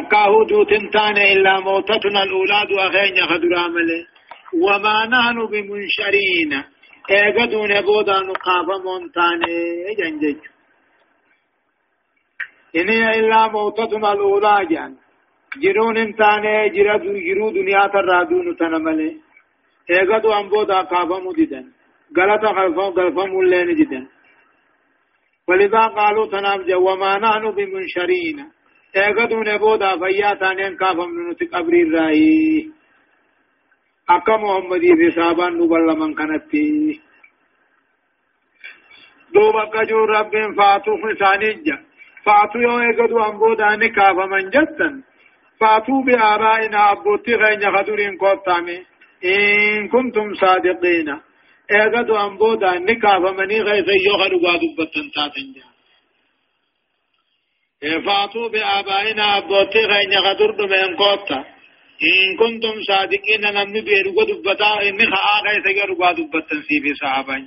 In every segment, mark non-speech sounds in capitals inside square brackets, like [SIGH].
تكاهو دوتن تان إلا موتتنا الأولاد وغين خدر عمله وما نحن بمنشرين ايغدون بودا نقاف مونتان جنجج. إن إلا موتتنا الأولى جان. جرون انتان جرو دنيا ترادون تنمله ايغدو أنبودا قاف مددن غلطة خلفهم غلفهم اللين جدا ولذا قالوا تنام وما نحن بمنشرين ايغدو نبودا فيا تانين كافم نتي قبري الرأي أكا محمدي في صحابان نبال من كانت دوبا كجور رب فاتو فسانيجا فاتو يو ايغدو انبودا نكاف من جتا فاتو بآبائنا أبوتي غين خدورين قوتامي إن كنتم صادقين ايغدو انبودا نكاف مني غيث يوغا دغا دبتن تاتن جا فاتوا بآبائنا أبوتي غين غدر دمين قوتا إن كنتم صادقين نمني بيرغو دبتا إن خاا غيث يرغا دبتن سي في صحابان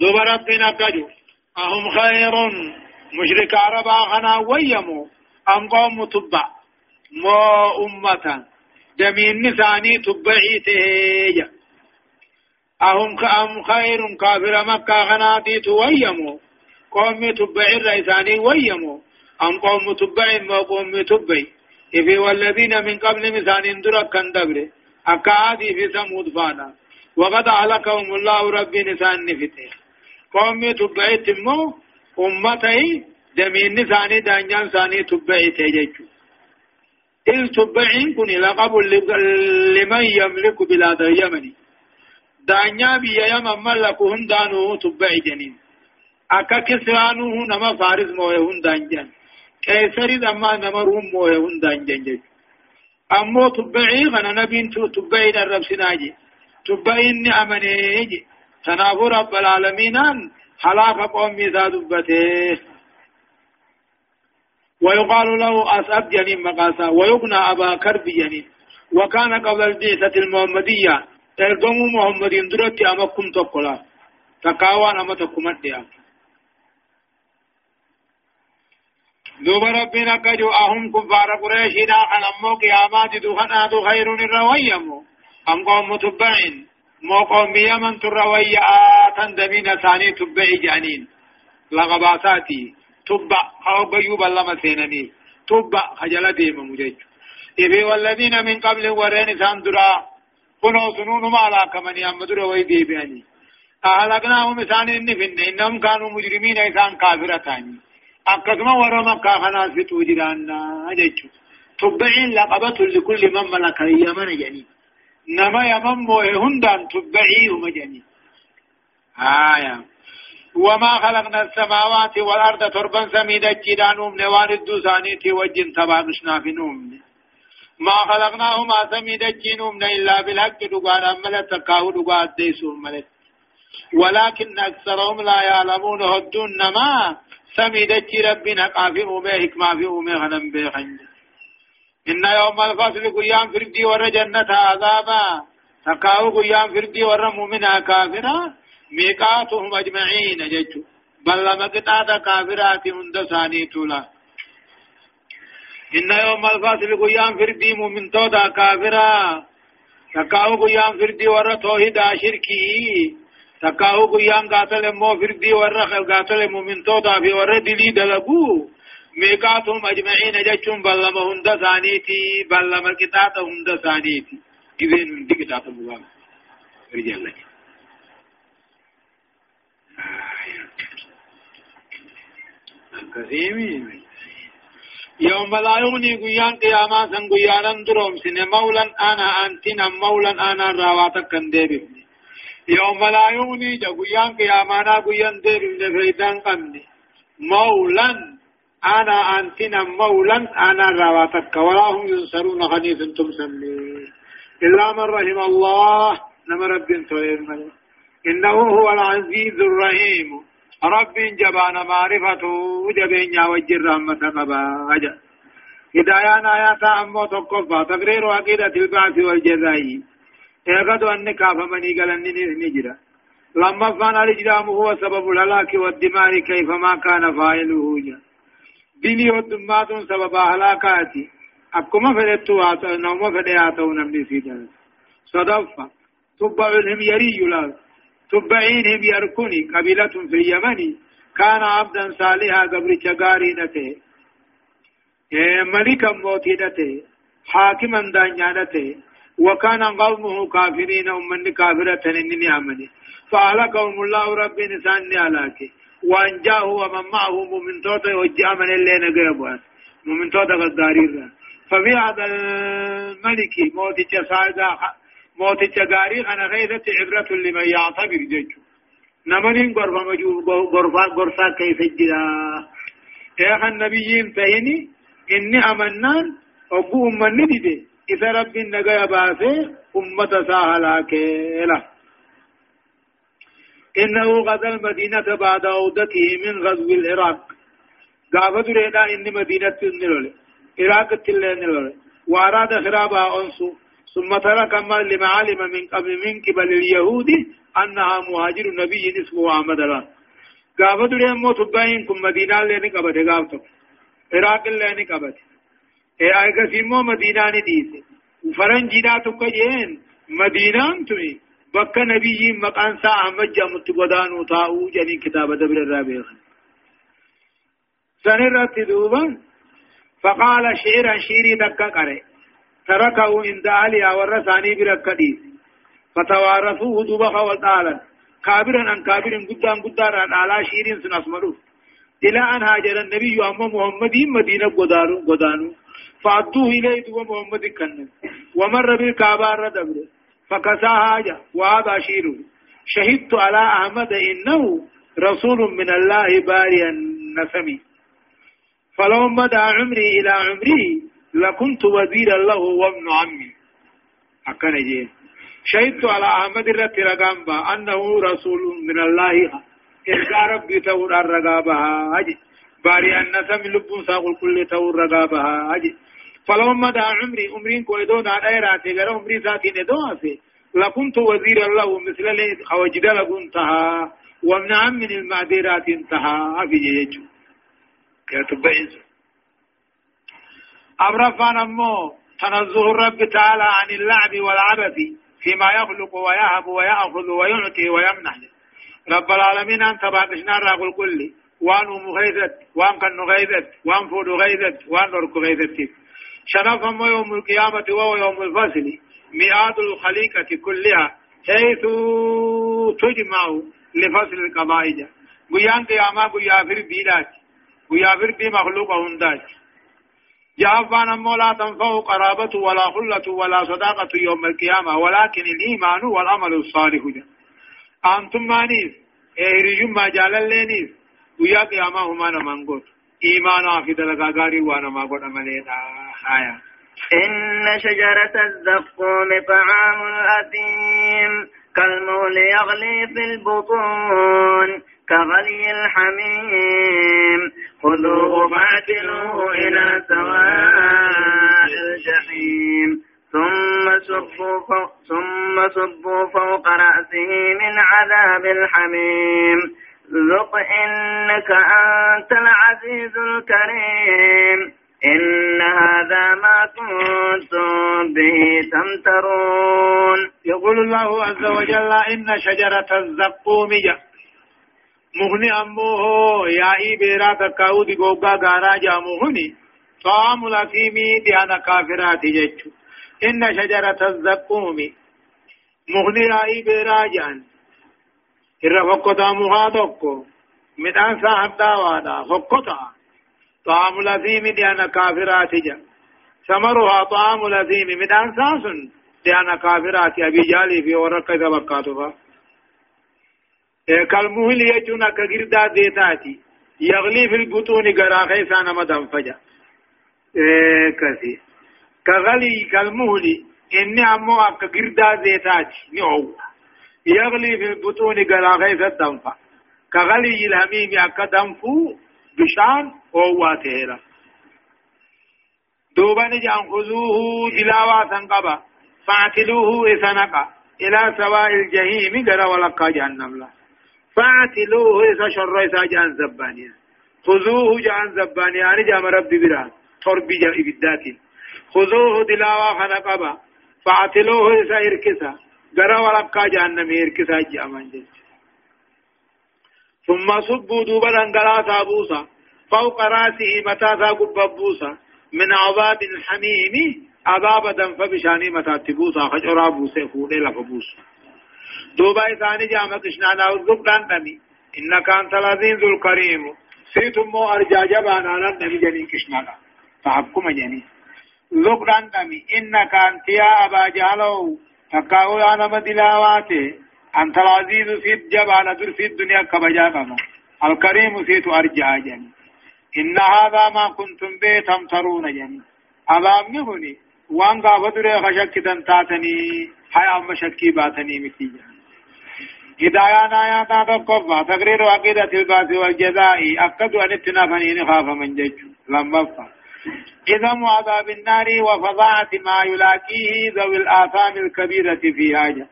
دوب ربنا كجو أهم خير مشرك عرب آخنا ويمو أم قوم تبع مو أمة جميع نساني تبعي تهيجا أهم أم خير كافر مكة غناتي تويمو قوم تبع الرئيساني ويمو أم قوم تبع ما قوم تبع إفي والذين من قبل مثال درك كان دبر أكادي في ثمود فانا. وقد أهلكهم الله ربي نسان نفته قوم تبع تمو أمتي دمين نساني دانجان ساني تبع تيجيجو إذ تبعين كن لقب لمن يملك بلاد اليمن. دانيا بيا يم ملكو هندانو تبعي جنين. أكا كسرانو نما فارس موه هندان جن كيسري دما نما روم موه هندان جن جن أمو تبعي غنا نبين تو تبعي الرب سناجي تبعي إني أمنيجي تنافو رب العالمين حلاق قومي ذا دبته ويقال له أسأب جنين مقاسا ويقنى أبا كرب جنين وكان قبل البعثة المحمدية ergamu muhammadin duratti ama kum tokkola takkaawaan ama دوبا ربنا كجو أهم كفار قريش دا خن أمو قيامات دو خنا دو خير الرويم أم قوم متبعين مو قوم يمن تروي آتن دمين ثاني تبع جانين. لغباساتي تبع. أو بيوب الله مسينني. تبع. خجل ديم مجيج. إذ والذين من قبل ورين ساندرا. كنو سنون ما لا كمن يمدر ويدي بياني. أهلكناهم فين إنهم كانوا مجرمين. إسان كافرتاني أكثما ورما كافنا في توجرانا أجيشو تبعين لقبة لكل من ملك اليمن جني نما يمن موه هندان تبعيهم جني آية وما خلقنا السماوات والأرض تربا سميدا جدانهم نوان الدوساني توجن تباقشنا في نوم ما خلقناهما سميد الجنوم إلا بالحق دقان أملا تكاو دقان ديسون ملت ولكن أكثرهم لا يعلمون هدون نما سميد ربنا قافي أمي حكما في أمي غنم بيخنج إن يوم الفصل قيام فردي ور جنة عذابا. تكاو قيام فردي ور مؤمنا كافرا. ميقاتهم أجمعين ججو بل مقطع كافرات هندساني تولا إن يوم الفاصل قيام فردي مؤمن تودا كافرا. تكاو قيام فردي ورا توحيد شركي. تكاو قيام قاتل مو فردي ورا قاتل مؤمن تودا في ورا دلي دلقو ميقاتهم أجمعين جتشم بلما هند ثانيتي بلما كتاب هند ثانيتي إذن من دي كتاب الله رجال لك كثيرين يوم لا يغني قيان قياما سن قيانا دروم سن مولا آنا انتنا مولا آنا راواتك كن ديبي يوم لا يغني جا قيان قياما نا قيان ديبي فيدان قمني. مولا أنا أنتنا مولا أنا راواتك ولا هم ينصرون خنيف أنتم سمي إلا من رحم الله نما رب إنه هو العزيز الرحيم. رب جبان معرفته جبين وجر رحمة قبا. هدايان آيات أمو تقفى تقرير عقيدة البعث والجزاء. إيقظ أن كاف مني قلن نجرا لما فان الإجرام هو سبب الهلاك والدمار كيفما كان فاعله ديني والدمات سبب هلاكاتي أكما فدتو آتو نوما فدياتو نمني سيدا صدفة تبع الهميري لا تبعين هم يركني قبيلة في اليمن كان عبدا صالحا قبل شغاري نته ملكا موتي نته حاكما دانيا نته وكان قومه كافرين أمن كافرة إنني أمني. فأهلكهم الله رب نسان علاكي وأنجاه ومن معه مؤمن توتا وجاء من اللي نقربوا مؤمن توتا غداري ففي هذا الملك موت جسادا موت جغاري أنا غيرت عبرة لمن يعتبر جيجو نمنين غرفا مجو غرفا غرفا كيف جرا يا النبيين فهني إني أمنان أبو أمني دي. إذا رب نجا باسه أمة ساهلا كلا إنه غزا المدينة بعد عودته من غزو العراق قافت ريدا إن مدينة النلول عراق التلين وأراد خرابها أنسو ثم ترك ما لما علم من قبل من قبل اليهود أنها مهاجر نبي اسمه أحمد الله قافت ريدا موت باين كم مدينة لين قبت قافتو عراق لين قبت اے آئے سیمو مدینہ نے دیتے فرنجینا تو کجین مدینہ تمہیں بك نبي مقان سا أحمد جامت قدانو تاو جني كتاب دبر الرابع سنرت دوبا فقال شعرا شيري دكا قري تركه عند أهلي ورثاني بركدي فتوارثوه دوبا وطالا كابرا عن كابر قدام قدام على شيرين سنسمرو إلى أن هاجر النبي أما محمد مدينة قدانو قدانو فأدوه إليه دوبا محمد كنن ومر بالكعبة ردبره فكسا حاجة. وهذا شير شهدت على أحمد إنه رسول من الله باريا نسمي فلو مدى عمري إلى عمري لكنت وزيرا له وابن عمي. أكن جيه شهدت على أحمد الرت رقامبا أنه رسول من الله. إذا ربي تور الرقابها أجي. باري النسم لبون ساقل كل تور رقابها أجي فلو مدى عمري عمرين كويدون على ايراتي غير عمري ذاتي ندوها في لكنت وزيرا له مثل لي خوجد لكنتها ومن عم من المعذرات انتهى في جيجو كاتب بإنسو أبرفان أمو تنزه الرب تعالى عن اللعب والعبث فيما يخلق ويهب ويأخذ ويعطي ويمنح رب العالمين أنت باقشنا راقل كل وان مغيثت وان كن غيثت وان فود غيثت وان نرك غيثت شرف يوم القيامة وهو يوم الفصل مئات الخليقة كلها حيث تجمع لفصل القبائج بيان قياما بيافر بيلات بيافر بي مخلوق هنداج جوابان أمو لا تنفع قرابة ولا خلة ولا صداقة يوم القيامة ولكن الإيمان والعمل الصالح جا أنتم مانيس إهرجم ما جال لينيس ويا قياما هما نمانقوت إيمانا في دلقاقاري وأنا ما قد أملينا آية إن شجرة الزقوم طعام الأثيم كالمول يغلي في البطون كغلي الحميم خذوه فاعتلوه إلى سواء الجحيم ثم صبوا فوق ثم صبوا فوق رأسه من عذاب الحميم ذق إنك أنت العزيز الكريم إن هذا ما كنتم به تمترون يقول الله عز وجل إن شجرة الزقوم مغني أمه يا إبرا تكاودي غوغا غارا جا مغني طعام الأثيمي ديانا كافرات جيتشو إن شجرة الزقوم مغني يا إبرا إرى فقطا مغادوكو مدان صاحب داوانا فقطا طعام الأثيم ديانا كافرات جا ثمرها طعام الأثيم مدان ساسن ديانا كافرات أبي جالي في ورقة بقاتها كالمهل يجونا كغردا ديتاتي يغلي في البطون غراخي سانا مدام فجا كثير كغلي كالمهل إني أمو أكا غردا ديتاتي نعو يغلي في البطون غراخي سدنفا كغلي الهميم أكا دنفو بشان قواتهلا دوبا نجان خذوه تلاوة سنقبا فاعتلوه إسنقا. إلى سواء الجحيم قرى ولقى جهنم له فاعتلوه إذا شر إذا جان زبانيا. خذوه جان زبانيا. يعني جام ربي برا تربي جا إبدات خذوه دلاوا خنقبا. فاعتلوه إسا إركسا. قرى ورقا جهنم إركسا جامان جيش ثم صبوا دوبا انقلا تابوسا فوق راسه متى ثاقب بوسا من عذاب الحميم عذاب دم فبشاني متى تبوسا خجرا بوسا فولي لفبوسا دوبا إساني جامع تشنانا وزبدان نمي إنك أنت العزيز الكريم سيتم أرجا جبانا نمي جنين كشنانا فحكم جنين زبدان نمي إنك أنت يا أبا جالو تقاو أنا مدلاواته أنت العزيز سيد جبانا در في الدنيا كبجا كما الكريم سيت أرجا جنين إن هذا ما كنتم به تمترون جنين أبامني هني وان غافدر خشك تنتاتني حيا مشكي باتني متي هدايان آيات تقفى تقرير عقيدة الباس والجزاء أكد أن اتنافنين خاف من جج. لما فا إذا عذاب النار وفظاعة ما يلاقيه ذوي الآثام الكبيرة في حاجة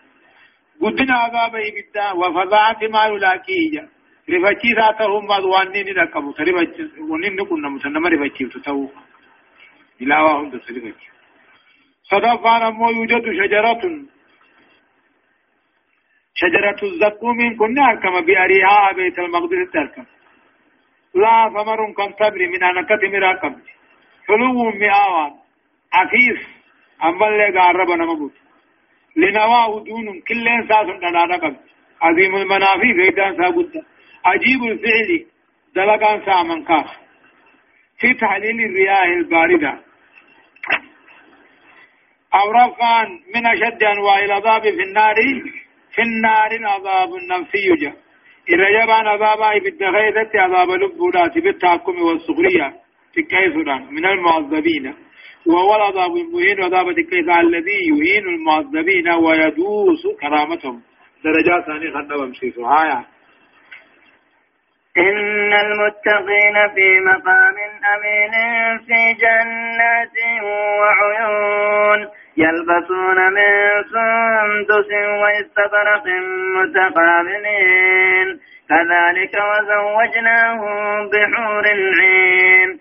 قدنا عذاب إبدا وفظاعة ما يلاقيه. رفاچی ذاته هم وانني نركبوا رفاچی ونن كنا مسنما رفاچی تتو. إلاوا هم تسرفاچی صدفان مو يوجد شجرة. شجرة الزقوم كنا كما بأريها بيت المقدس تركب. لا ثمر كم تبري من أنا كتم حلو مئاوان عفيف اللي قارب نمبوت. لنواه دون كل إنساس نانا عظيم المنافي غيدان سابد عجيب الفعل دلقان سامن كاف في تحليل الرياح الباردة. أو رفعا من أشد أنواع العذاب في النار. في النار عذاب نفسي جا. إذا جبان عذاب بالدخيلة عذاب لبولات بالتحكم والسخرية. تكيسنا من المعذبين. وهو العذاب المهين عذاب تكيس الذي يهين المعذبين ويدوس كرامتهم. درجات ثانية خلنا بمسيسو هايا إن المتقين في مقام أمين في جنات وعيون يلبسون من سندس واستبرق متقابلين. كذلك وزوجناهم بحور عين.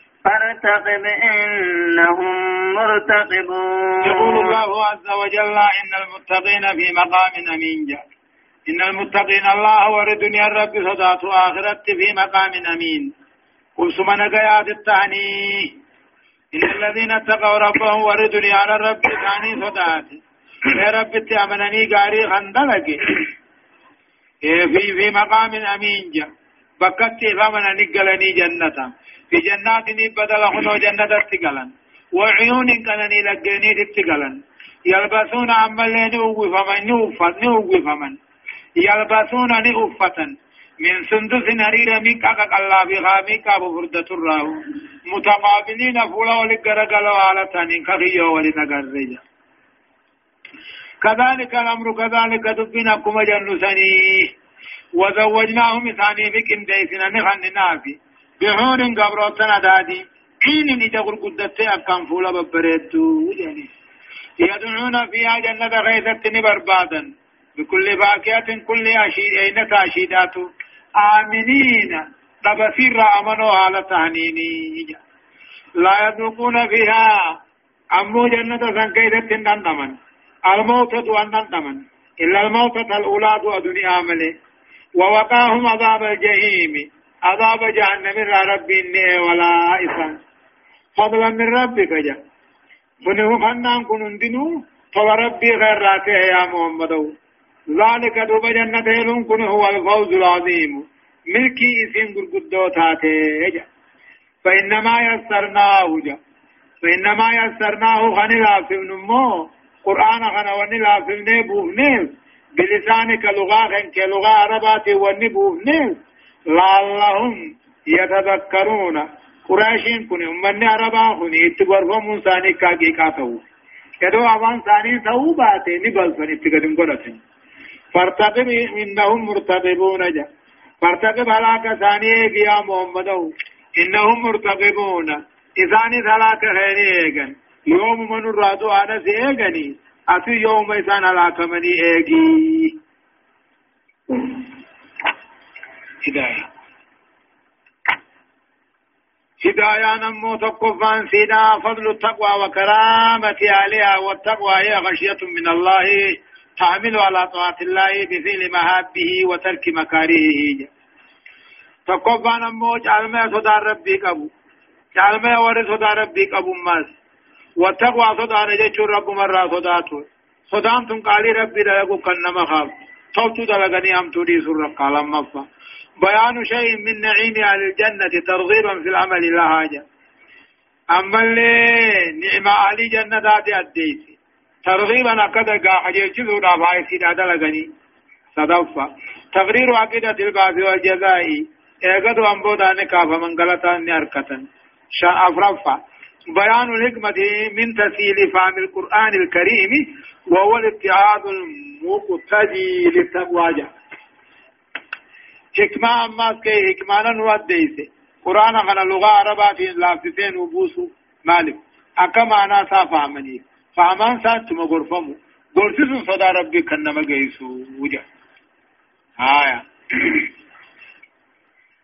فارتقب إنهم مرتقبون. يقول الله عز وجل إن المتقين في مقام أمين جاء. إن المتقين الله وردنيا الرب صدات آخرت في مقام أمين. قل سمنا قياد التعني إن الذين اتقوا ربهم وردنيا على الرب ثاني صدات. يا رب تأمنني قاري خندلك. في في مقام أمين جا بكت فمن نقلني جنة في جنات بدل خنو جنة تقلن وعيون كنني لقيني تقلن يلبسون عمالين فمن نوفت نوفت فمن يلبسون نوفة من سندس نرير ميكا كالله بها ميكا بفردة الراه متقابلين فولا ولقرقلوا على تانين كخيو ولنقرجا كذلك الأمر كذلك دبنا كما جنسني وزوجناهم ثاني بكم ديسنا نخن نافي. بحور قبروتنا دادي. حين نتقل قدت أكام فولا ببريتو. يعني يدعون فيها جنة غيثة بربادا بكل باكية كل أشيد أين تأشيدات آمنين. تبصير أمنوا على تهنيني. لا يذوقون فيها. أمو جنة سنكيدة نندمن الموتة أنندمن إلا الموتة الأولى دنيا عمله ووقاهم عذاب الجحيم. عذاب جهنم ربي إني ولا إسان. فضلا من ربك جا فنه فنان كن اندنو فربي غير راته يا محمد. ذلك دوب جنة لون كن هو الفوز العظيم. ملكي اسم قرقدو تاته جا فإنما يسرناه جا فإنما يسرناه غني لافم نمو. قرآن غنى وني لافم نبوه نبوه بلسانك لغة كلغة عربات والنبوه لعلهم يتذكرون. قراشين كن من عربا كن اتبرفم ثاني كاكي كاتو كدو أبان ثاني تو باتي. نبال فن اتقدم قرأتن فارتقب إنهم مرتقبون جا. فارتقب هلاك ثاني يا محمد إنهم مرتقبون. إذاني هلاك خيري يوم من الرادو أنا سيغني أتي يوم إذان هلاك مني إيجي. هداية. هداية نمو تقفان سيدا فضل التقوى وكرامة عليها والتقوى هي غشية من الله تعمل على طاعة الله بفعل محابه وترك مكارهه تقفان نمو جعلما صدى ربي قبو. جعلما ورد صدى ربي قبو ماس. والتقوى صدى نجيش رب مرة صداته صدام قالي ربي دلقو كنما خاف توتو دلقني هم تودي سر قال مفا بيان شيء من نعيم أهل الجنة ترغيبا في العمل لا حاجة أما اللي نعمة أهل الجنة ذات أديت ترغيبا أكدا قاحجي جزء رافعي سيدا دلغني صدفة تقرير عقيدة البعث والجزاء ايقظ أنبودا نكافة من غلطة نركة شاء أفرفة بيان الحكمة من تسهيل فهم القرآن الكريم وهو الاتحاد المقتدي للتقوى. حكمة أما كي حكمانا نوديسي قرآن غنا لغة عربة في لافتين وبوسو مالك. أكما أنا سافهمني فهمان سانت مغرفمو غرفسو صدا ربي كنما جيسو وجه آية.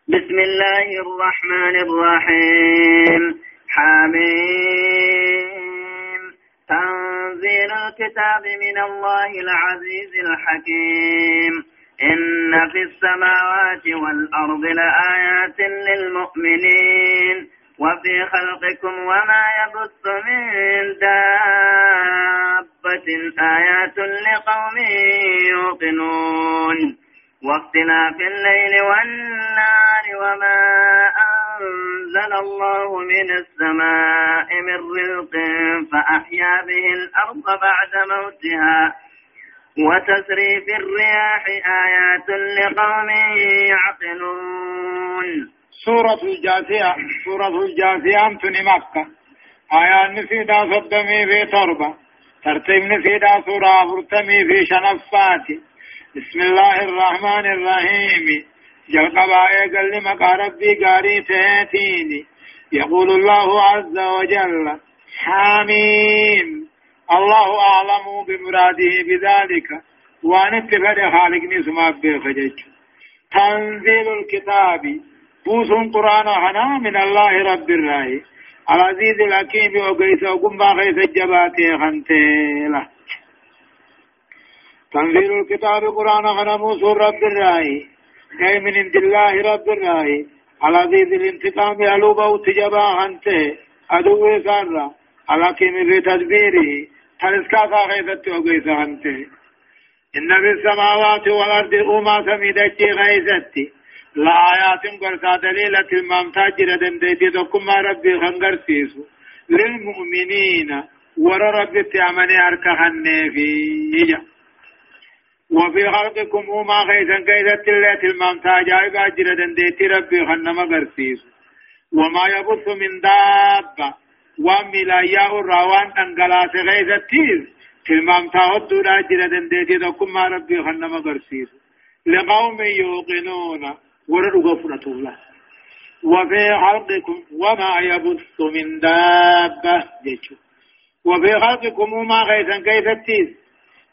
بسم الله الرحمن الرحيم. حميم. تنزيل الكتاب من الله العزيز الحكيم. إن في السماوات والأرض لآيات للمؤمنين. وفي خلقكم وما يبث من دابة. آيات لقوم يوقنون. واختلاف الليل والنهار وما أنزل الله من السماء من رزق فأحيا به الأرض بعد موتها وتسريف الرياح آيات لقوم يعقلون. سورة الجاثية سورة الجاثية أمتني مكة. آيات نسيدا صدمي في تربة. ترتيب نسيدا سورة فرتمي في شنفات بسم الله الرحمن الرحيم. جلقبا قال لما ربي قاري تهتيني يقول الله عز وجل حميم الله أعلم بمراده بذلك. وأن اتفاد خالقني سما بفجج تنزيل الكتاب. بوس قرآن حنا من الله رب الرأي. العزيز الحكيم وقيس وقم باقيس الجبات خنتيلة تنزيل الكتاب قرآن حنا موس رب الرأي. أي من عند الله رب الراي العزيز الانتقام ألوبة تجبا خنته أدوه سارة على كيم في تدبيره. تلسكا غيثت وغيث أنته إن في السماوات والأرض أما سميدك غيثت لآيات قرصا دليلة الممتاجرة دنديتي دكما ربي خنقر سيسو. للمؤمنين ور ربي تعمني أركهن في وفي خلقكم أما غيثا غيثت الليت الممتاجة أجرة دنديتي ربي خنما قرسيسو وما يبث من دابة. وملايا الروان انقلاس غيثتيز تلمام تاود دودا جرا دنديتي دكم ما ربي خنم غرسيس لقوم يوقنون. ورد غفرة الله. وفي خلقكم وما يبث من دابة. جيشو وفي خلقكم وما غيثا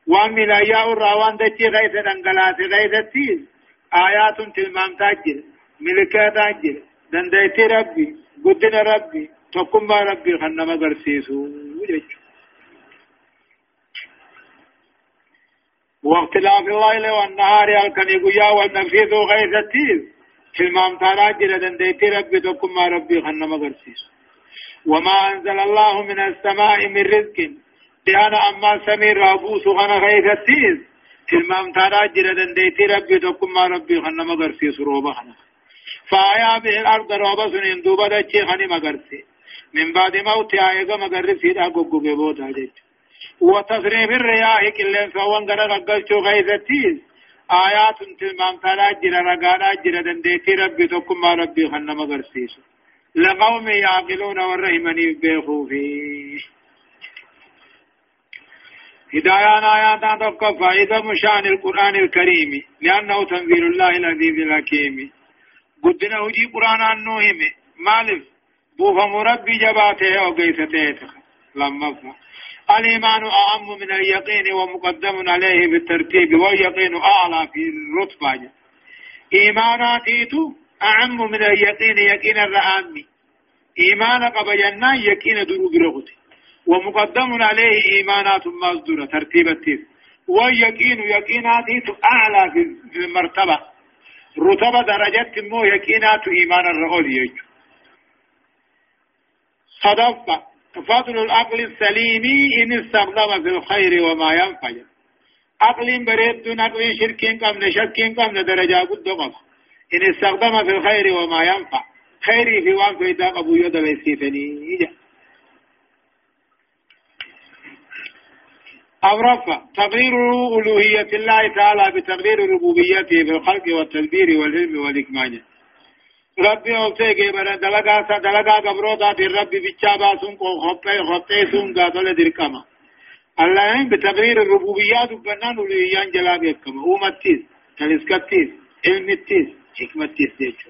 غيثتيز وملايا الروان دجي غيثا انقلاس غيثتيز آيات تلمام تاجر ملكات تاجر دنديتي ربي قدنا ربي تقوم ربي خنما قرسيسو واختلاف الليل والنهار الكن يقيا والنفيس غيث التيز كلمام تانا جل دنديتي ربي تقوم ربي خنما قرسيسو وما أنزل الله من السماء من رزق ديانا أما سمير رابوس غنا غيث التيز كلمام تانا جل دنديتي ربي تقوم ربي خنما قرسيسو روبا خنا فآيا به الأرض روبا سنين دوبا دچي خنما قرسيسو من بعد موت آيغا مغرب سيدا غوغو بودا جيت وتصريف الرياح كلن فوان غرا غلچو غيثتيز آيات تلمام تلا جرا رغانا جرا دنديتي ربي تكما ربي خنا مغرسيس لقوم يعقلون والرحمن بيخو في هدايان آيات تقى فائدة مشان القرآن الكريم لأنه تنزيل الله العزيز الحكيم. قدنا هجي قرآن النوهم. مالف. بوفا مربي جباته أو قيسته لما فهم. الإيمان أعم من اليقين ومقدم عليه بالترتيب واليقين أعلى في الرتبة إيماناتيتو أعم من اليقين يقين الرآمي إيمان قبجنا يقين درو برغت ومقدم عليه إيمانات مصدورة ترتيب التيب واليقين يقيناتيتو أعلى في المرتبة. رتبة درجات مو يقينات إيمان الرغل يجو. صدفة. فضل العقل السليم إن استخدم في الخير وما ينفع عقل بريد عقل شرك قمن شك قمن درجة قد قف إن استخدم في الخير وما ينفع. خيري في وان فيدا أبو يد بيسيفني أو رفع تقرير ألوهية الله تعالى بتقرير ربوبيته في الخلق والتدبير والعلم والإكمال ربي اوسه کے بر دلگا سا دلگا گبرو دا دیر ربي بچا باسون کو خطے خطے سون گا دل دیر کما الله إن بتغيير الربوبيات وبنان وليان جلا بكم امتيز تلسكتيز علمتيز حكمتيز ديچو.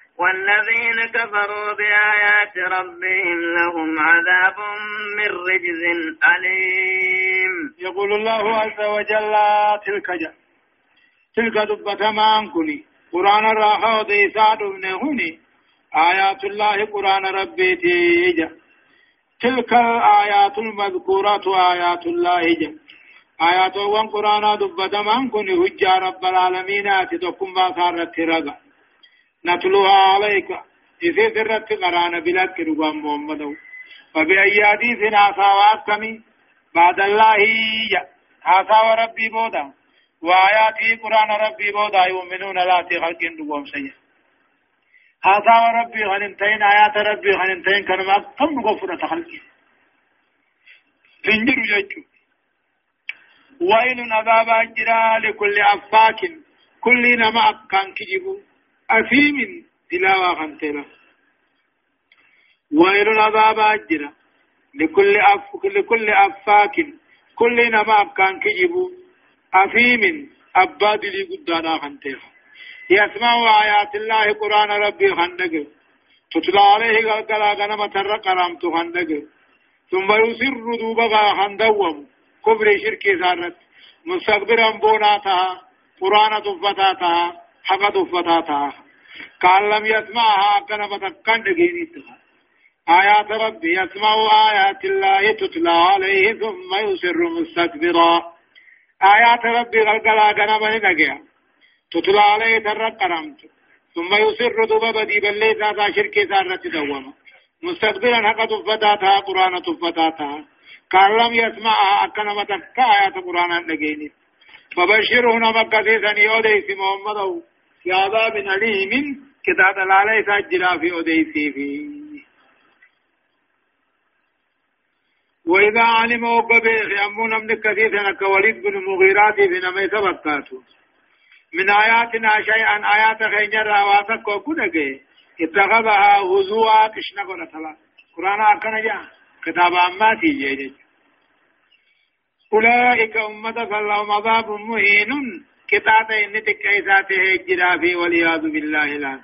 والذين كفروا بآيات ربهم لهم عذاب من رجز أليم. يقول الله عز وجل تلك جاء تلك دبة مان كني. قرآن الراحة وديسا دبنه هني آيات الله قرآن ربي تيجا تلك الآيات المذكورة آيات الله جا آيات وان قرآن دبة مان كني. هجا رب العالمين آتتكم باثارت رغا. نتلوها عليك. إذا ذرت قرآن بلك ربا محمد. فبأي حديث آساوات كمي بعد الله جا آساو ربي بودا. وآياته قرآن ربي بودا. يؤمنون لا خلق دوم سيئ هذا ربي غنمتين آيات ربي غنمتين كلمة كم غفرة خلقه تنجر يجو ويل عذاب أجرا لكل أفاك. كل نما كان كجب أثيم تلاوة خنتنا ويل عذاب أجرا. لكل أف لكل أفاك. كل نما كان كجب أفيم أباد لي قدانا خنتيخ يسمع آيات الله قرآن ربي خندق تتلى عليه قلقلا غنم تر قرامت خندق ثم يسر دوبغا خندوم كبر شرك زارت مستقبرا بوناتها قرآن تفتاتها حق تفتاتها قال لم يسمعها كنما تكن دقينيتها آيات ربي يسمع آيات الله تتلى عليه ثم يسر مستكبرا. آيات ربي غلقلا غنم نجيا تتلى عليه ترق قرمت ثم يصر دوبا بدي بلي ذاتا شركي ذارة دوما مستقبلا حق تفتاتها قرآن تفتاتها قال لم يسمعها أكنا متكا آيات قرآن نجيني فبشره نمكة ثاني أوديس محمد في عذاب أليم كتاب العلي سجلا في أوديسي فيه وإذا علموا قبيح يأمون من كثير كوليد بن مغيرات في نمي سبقاته من آياتنا شيئا آيات خينجر رواتك وكنك اتخذها هزوا كشنا قرأتلا قرآن أكنا جاء. كتاب أماتي جيجي أولئك أمة فاللهم عذاب مهين. كتاب إن تكيساته الجرافي والعياذ بالله لا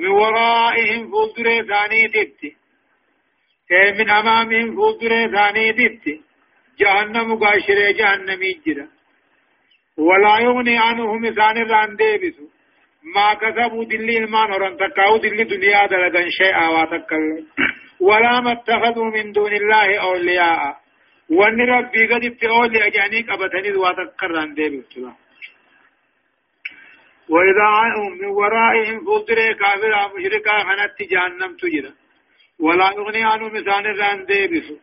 من ورائهم فوزر ثاني تبتي من أمامهم فوزر ثاني دت جهنم قاشر جهنم يجرى. ولا يغني عنهم إسان الران ديبسو ما كسبوا دلي المان ورن تكاو دلي دنيا دلغن شيئا واتكل ولا ما اتخذوا من دون الله أولياء. وان ربي قد ابتعوا أجاني قبتني واتكران ديبسو وإذا عنهم من ورائهم فلتر كافر مشركا خنت جهنم تجرى ولا يغني عنهم إسان الران ديبسو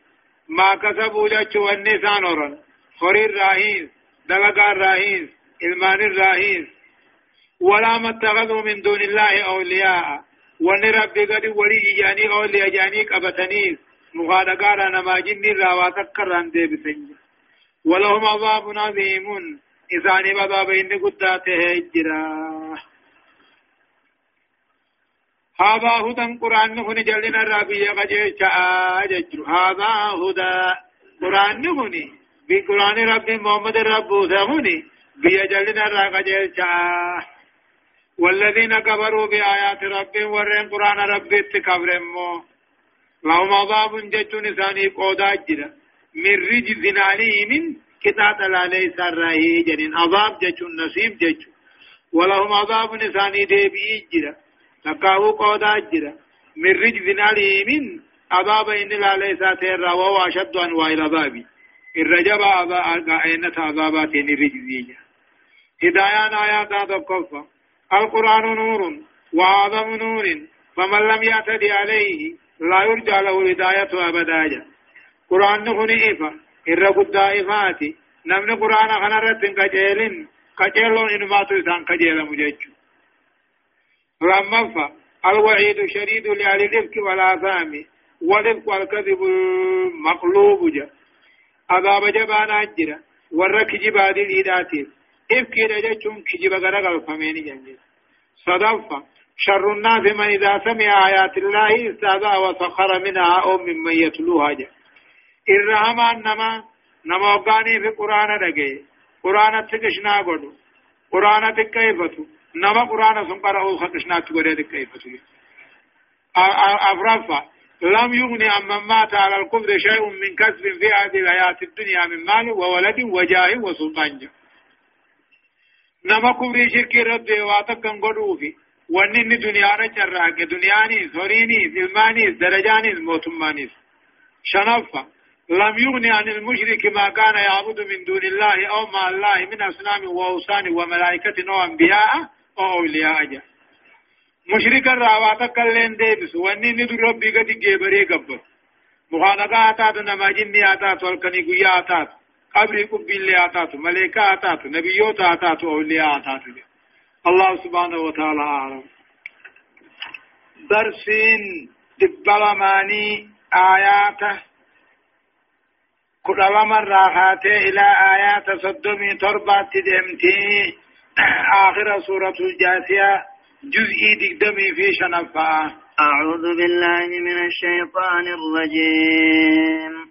ما كسبوا جاتش والنسان ورن خرير راهين دلقا الراهين إلمان الراهين ولا ما اتخذوا من دون الله أولياء وان ربي قد ولي جاني أولي جاني قبتنيس مغادقارا نما جني راواتك كران دي بسنج ولهم عذاب عظيم إذاني بابا بين قداته هجرا هذا هدى قرآن هن جلنا الرابية قجيش آججر هذا هدى قرآن هن بقرآن رب محمد رب هن بيجلنا الرابية والذين كفروا بآيات ربهم ورين قرآن ربي اتكبرمو. لهم عذاب جتون ثاني قودا جدا. من رجز عليهم كتات لا ليس الرهي جنين عذاب جتون نصيب جتون ولهم عذاب ثاني ديبي جدا. نكاو قودا جدا. من رجز عليهم عذاب إن لا ليس تيرا وهو أشد أنواع العذاب. الرجب عذاب عذابات الرجزية هدايان آيات هذا الكفر القرآن نور وأعظم نور. فمن لم يعتدي عليه لا يرجى له هداية أبدا. قرآن نخني إفا إر قد إفاتي نمن قرآن خنرت كجيل كجيلون إنما تسان كجيل مجيج لما الوعيد شديد لأهل الإفك والآثام والإفك والكذب المقلوب جا. عذاب جبان أجرا ورك جباد الإيداتي إفكي رجتهم كجب غرق فمين جنجي. صدفة شر الناس من إذا سمع آيات الله استهزأ وسخر منها أو ممن يتلوها جا إرهام أنما نما وقاني في قرآن رجي قرآن تكشنا قدو. قرآن تكيفتو. نما قرآن سنقرأ خكشنا تقول تكيفتو. أفرفا لم يغني عمن مات على الكفر شيء من كسب في هذه الحياة الدنيا من مال وولد وجاه وسلطان جا نما كبري شركي رد واتكن قدوفي ونن دنيا رجراك دنياني سوريني فيلماني درجاني موتماني شنفة لم يغني عن المشرك ما كان يعبد من دون الله أو مع الله من أصنام وأوثان وملائكة وأنبياء أو أولياء. جا مشرك الراواتك اللين ديبس ونن دو ربي قد جيبري قبر مخانقا آتات نماجني آتات والكني قيا آتات قبر قبي آتاتو ملائكة آتاتو نبيوت آتاتو أولياء آتاتو الله سبحانه وتعالى أعلم. درسين دبلماني آياته كل مرة خاتي إلى آيات صدمي تربة دمتي. آخر سورة الجاثية جزئي دقدمي في شنفة أعوذ بالله من الشيطان الرجيم.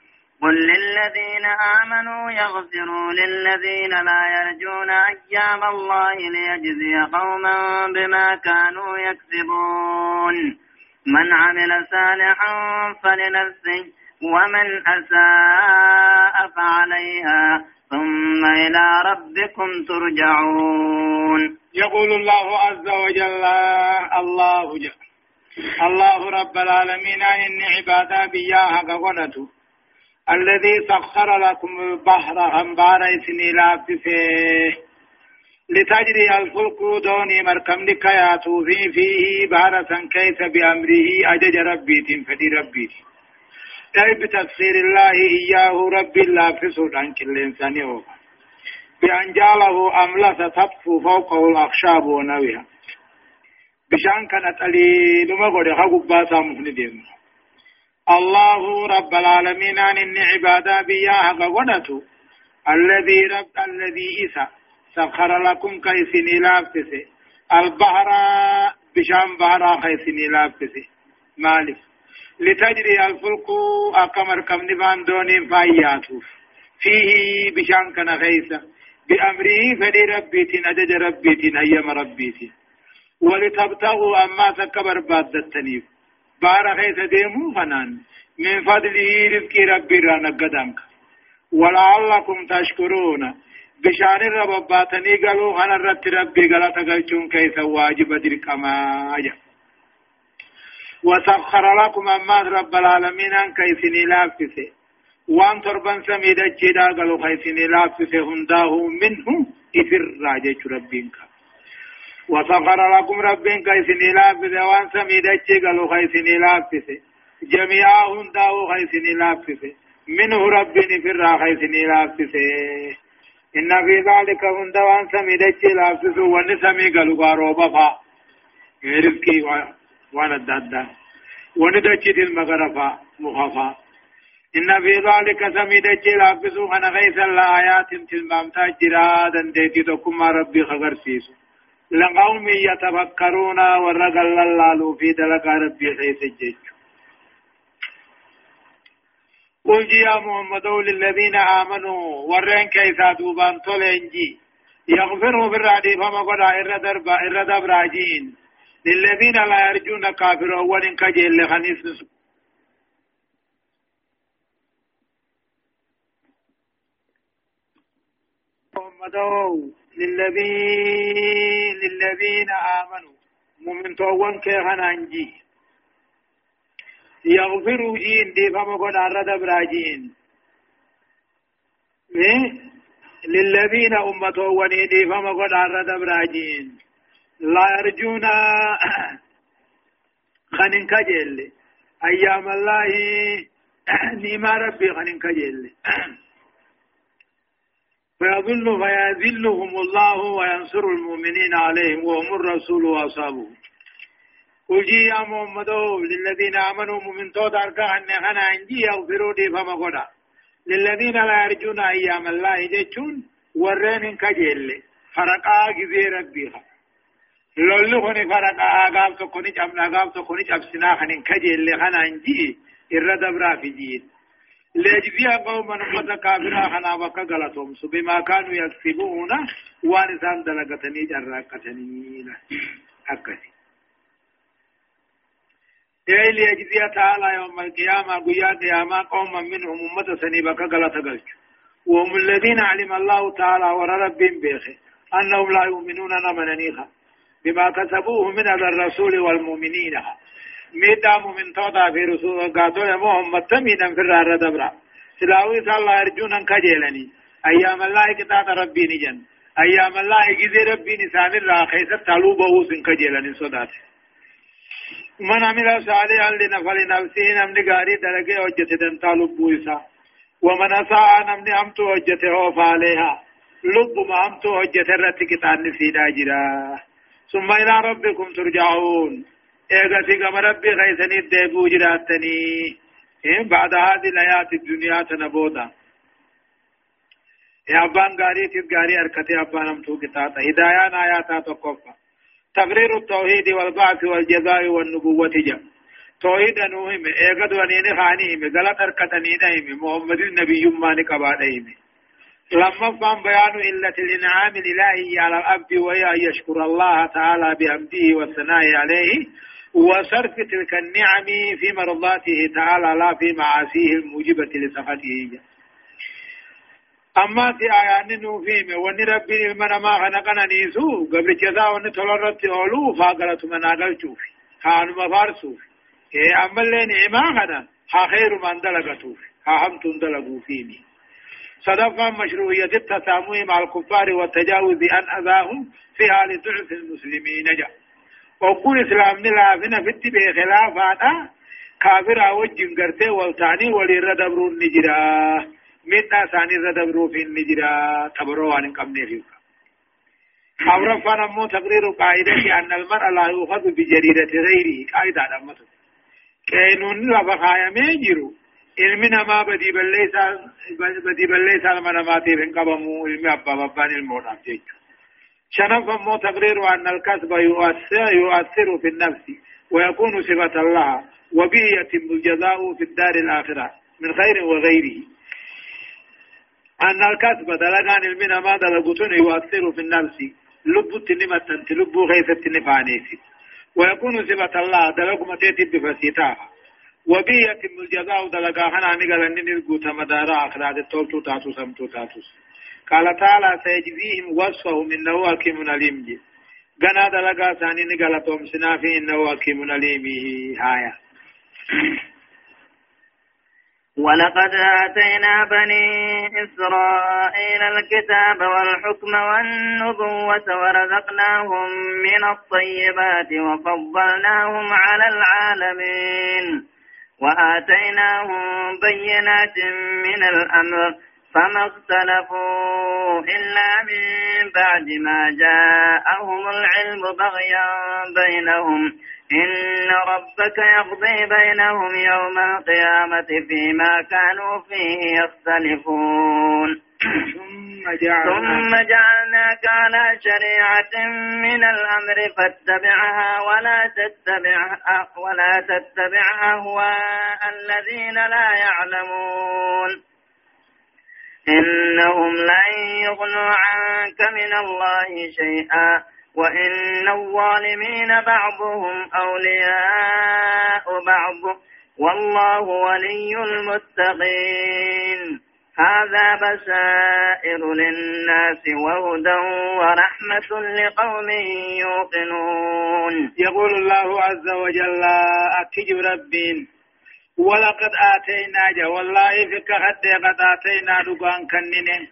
قل للذين آمنوا يغفروا للذين لا يرجون أيام الله ليجزي قوما بما كانوا يكسبون. من عمل صالحا فلنفسه ومن أساء فعليها ثم إلى ربكم ترجعون. يقول الله عز وجل الله جل الله رب العالمين إن عبادا بياها قولته الذي سخر لكم البحر أنبار إسني لابسه لتجري الفلك دوني مركم لكياتو في فيه بارة كيس بأمره أجج ربي فدي ربي. أي بتفسير الله إياه ربي في سودان كل إنسان بأن جعله أملس تطفو فوقه الأخشاب ونويها. بشان كانت ألي لما قد خقب باسا مفندين الله رب العالمين عن إن عبادة بياها قونته الذي رب الذي إسا. سخر لكم كيسن لافتس البحر بشان بارا خيسني لابسي مالف لتجري الفلك أكمر كم نبان دوني فاياتوف فيه بشان كان خيسا بأمره فدي ربيتين أجج ربيتين أيام ربيتين ولتبتغوا أما تكبر بعد التنيف. بارا خيسا ديمو فنان من فضله رزق ربي رانا قدامك ولعلكم تشكرون بشان الرباباتني قالوا أنا رت ربي قال تقلتون كيف واجب درك ما وسخر لكم أما رب العالمين أن كيف نلافسه وان تربان سميد جدا قالوا كيف نلافسه هنداه منه إفر راجع ربينك وسخر لكم ربين كيف نلافسه وان سميد قالوا كيف نلافسه جميعا هنداه كيف نلافسه منه ربين إفر راجع كيف نلافسه إن في ذلك هند وان سميد جدا لافسه وان سمي قالوا قارو بفا رزقي وأنا الدادا وندجت المغرفة مخفى إن في ذلك سميد جيل أبسو أنا غيث الآيات تلمام تاجرا ديتي تكما ربي خبر لقوم يتفكرون ورقل الله في دلق ربي غيث الجيج قل يا محمد للذين آمنوا ورين كيسا دوبان طلنجي يغفروا بالرعدي فما قد إرد إرد براجين للذين لا يرجون كافر أول كجيل لخنيس محمد للذين للذين آمنوا. مؤمن توان كيخنا أنجي. يغفروا جين دي فما قد أرد براجين. للذين أمة وني دي فما قد أرد براجين. لا يرجون [COUGHS] خنين كجل أيام الله [COUGHS] نيما ربي خنين كجل [COUGHS] فيظل فيذلهم الله وينصر المؤمنين عليهم وهم الرسول وأصحابه. قل يا محمد للذين آمنوا من تود أركا أن أنا عندي يغفروا دي فما قدا. للذين لا يرجون أيام الله جتون ورين كجل فرقا جزي ربيها لولو خني فرقا آغام تو خني جمنا آغام تو خني جبسنا خنين كجل خنا انجي الردبرا في جيد ليجزي قوما أمة كافرا خنا وكا غلطهم بما كانوا يكسبون وارثان دلغتني جراكتني أكسي إيه ليجزي تعالى يوم القيامة قيا قيامة قوما منهم أمة سني بكا غلط غلط وهم الذين علم الله تعالى ورب بيخي أنهم لا يؤمنون نمننيها بما كسبوه من الرسول والمؤمنين ميدام من توضع في رسول قاتل محمد تمينا في الرار دبرا سلاوي صلى الله أرجونا كجيلني. أيام الله كتاب ربي نجن. أيام الله جزي ربي نسان الله خيسة تلوبه سن كجيلني صدات. من عمل صالحا لنفل نفسه نمن غاري درجة وجته تلوب بويسا ومن أساء نمن أمتو وجته فعليها لب ما أمتو وجته رتكتان نسيدا جرا ثم إلى ربكم ترجعون. إيغا كما ربي غيثني الديبو جراتني إيه بعد هذه الآيات الدنيا تنبودا يا أبان غاري تيب غاري أركتي أبان أمتو كتاتا هدايان آياتا تقفا تقرير التوحيد والبعث والجزاء والنبوة جا توحيد نوهم إيغا دوانين خانيهم غلط أركتني نهم محمد النبي يمان كبادهم لما فهم بيان إلة الإنعام الإلهي على الأبد وهي أن يشكر الله تعالى بحمده والثناء عليه وصرف تلك النعم في مرضاته تعالى لا في معاصيه الموجبة لسخطه. أما في آيان نوفيم وني ربي المنا ما خنقنا نيسو قبل جزاء وني تلرت أولو فاقلت من أقل شوفي خانو مفارسو إيه أما اللي نعما خنا ها خير من دلقتو ها هم تندلقوا فيني صدقا مشروعية التسامح مع الكفار والتجاوز عن أذاهم في حال ضعف المسلمين. جاء وقول إسلام نلافنا في التبه خلافانا كافر وجن قرتي والتاني وللردبر النجرا منا ثاني الردبر في النجرا تبرو عن قمني فيك أورفا نمو تقرير قاعدة أن المرء لا يؤخذ بجريدة غيره. قاعدة أمته كينون لفخايا ميجرو. ilmi namaa badii balleessaa badii balleessaa nama namaatiif hin qabamu ilmi abbaa babbaan ilmoodhaaf jechuudha. شنف مو تقرير أن الكسب يؤثر, يؤثر في النفس ويكون صفة لها وبه يتم الجزاء في الدار الآخرة من خير وغيره. أن الكسب دلقان المنى ما دلقتون يؤثر في النفس. لب التنمة لب غيث التنفانيس ويكون صفة الله دلق متيت بفسيتاها وبه يتم الجزاء دلقا نقل أن نلقوت مدارا أخراد التولتو تاتو سمتو تاتوس قال تعالى سيجزيهم وصفهم إنه حكيم عليم. جي غنا دلقا ثاني نقل توم سنافي إنه حكيم عليم. هايا. ولقد آتينا بني إسرائيل الكتاب والحكم والنبوة ورزقناهم من الطيبات وفضلناهم على العالمين وآتيناهم بينات من الأمر فما اختلفوا إلا من بعد ما جاءهم العلم بغيا بينهم. إن ربك يقضي بينهم يوم القيامة فيما كانوا فيه يختلفون. ثم ثم جعلناك على شريعة من الأمر فاتبعها ولا تتبع ولا تتبع أهواء الذين لا يعلمون. إنهم لن يغنوا عنك من الله شيئا وإن الظالمين بعضهم أولياء بعض. والله ولي المتقين. هذا بشائر للناس وهدى ورحمة لقوم يوقنون. يقول الله عز وجل أكجب ربين ولقد آتينا جا والله فك حتى قد آتينا دقان كننه.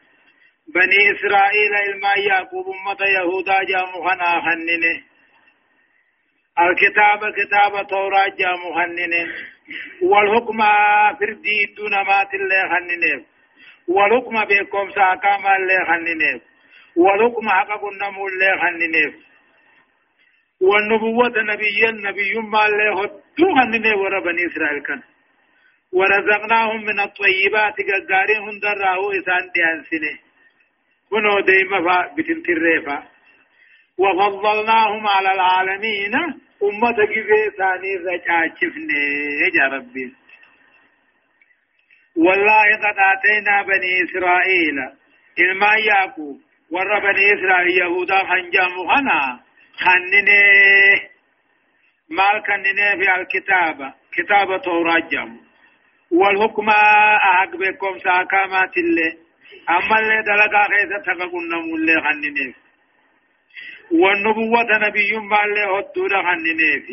بني إسرائيل إلما يعقوب أمة يهودا جا مخنا خننه. الكتاب كتاب توراة جا مخننه والحكم فردي دون ما تلي خننه. والحكم بكم ساكام اللي خننه. والحكم حقق النمو اللي خننه. والنبوة نبيا نبي ما اللي هدو خننه ورا بني إسرائيل كان. ورزقناهم من الطيبات قارين هندراه إسان ديانسنه كنو ديما فا بتنتريفا وفضلناهم على العالمين أمة جبه ثاني رجاجفني يا ربي. والله قد آتينا بني إسرائيل إلما يعقوب ور بني إسرائيل يهودا خنجام خنا خنني مال خنني في الكتاب كتاب توراة جامو والحكم أحق بكم ساكامات الله أما اللي دلقا خيسة تققنا مولي خننيف والنبوة نبي ما اللي هدود خننيف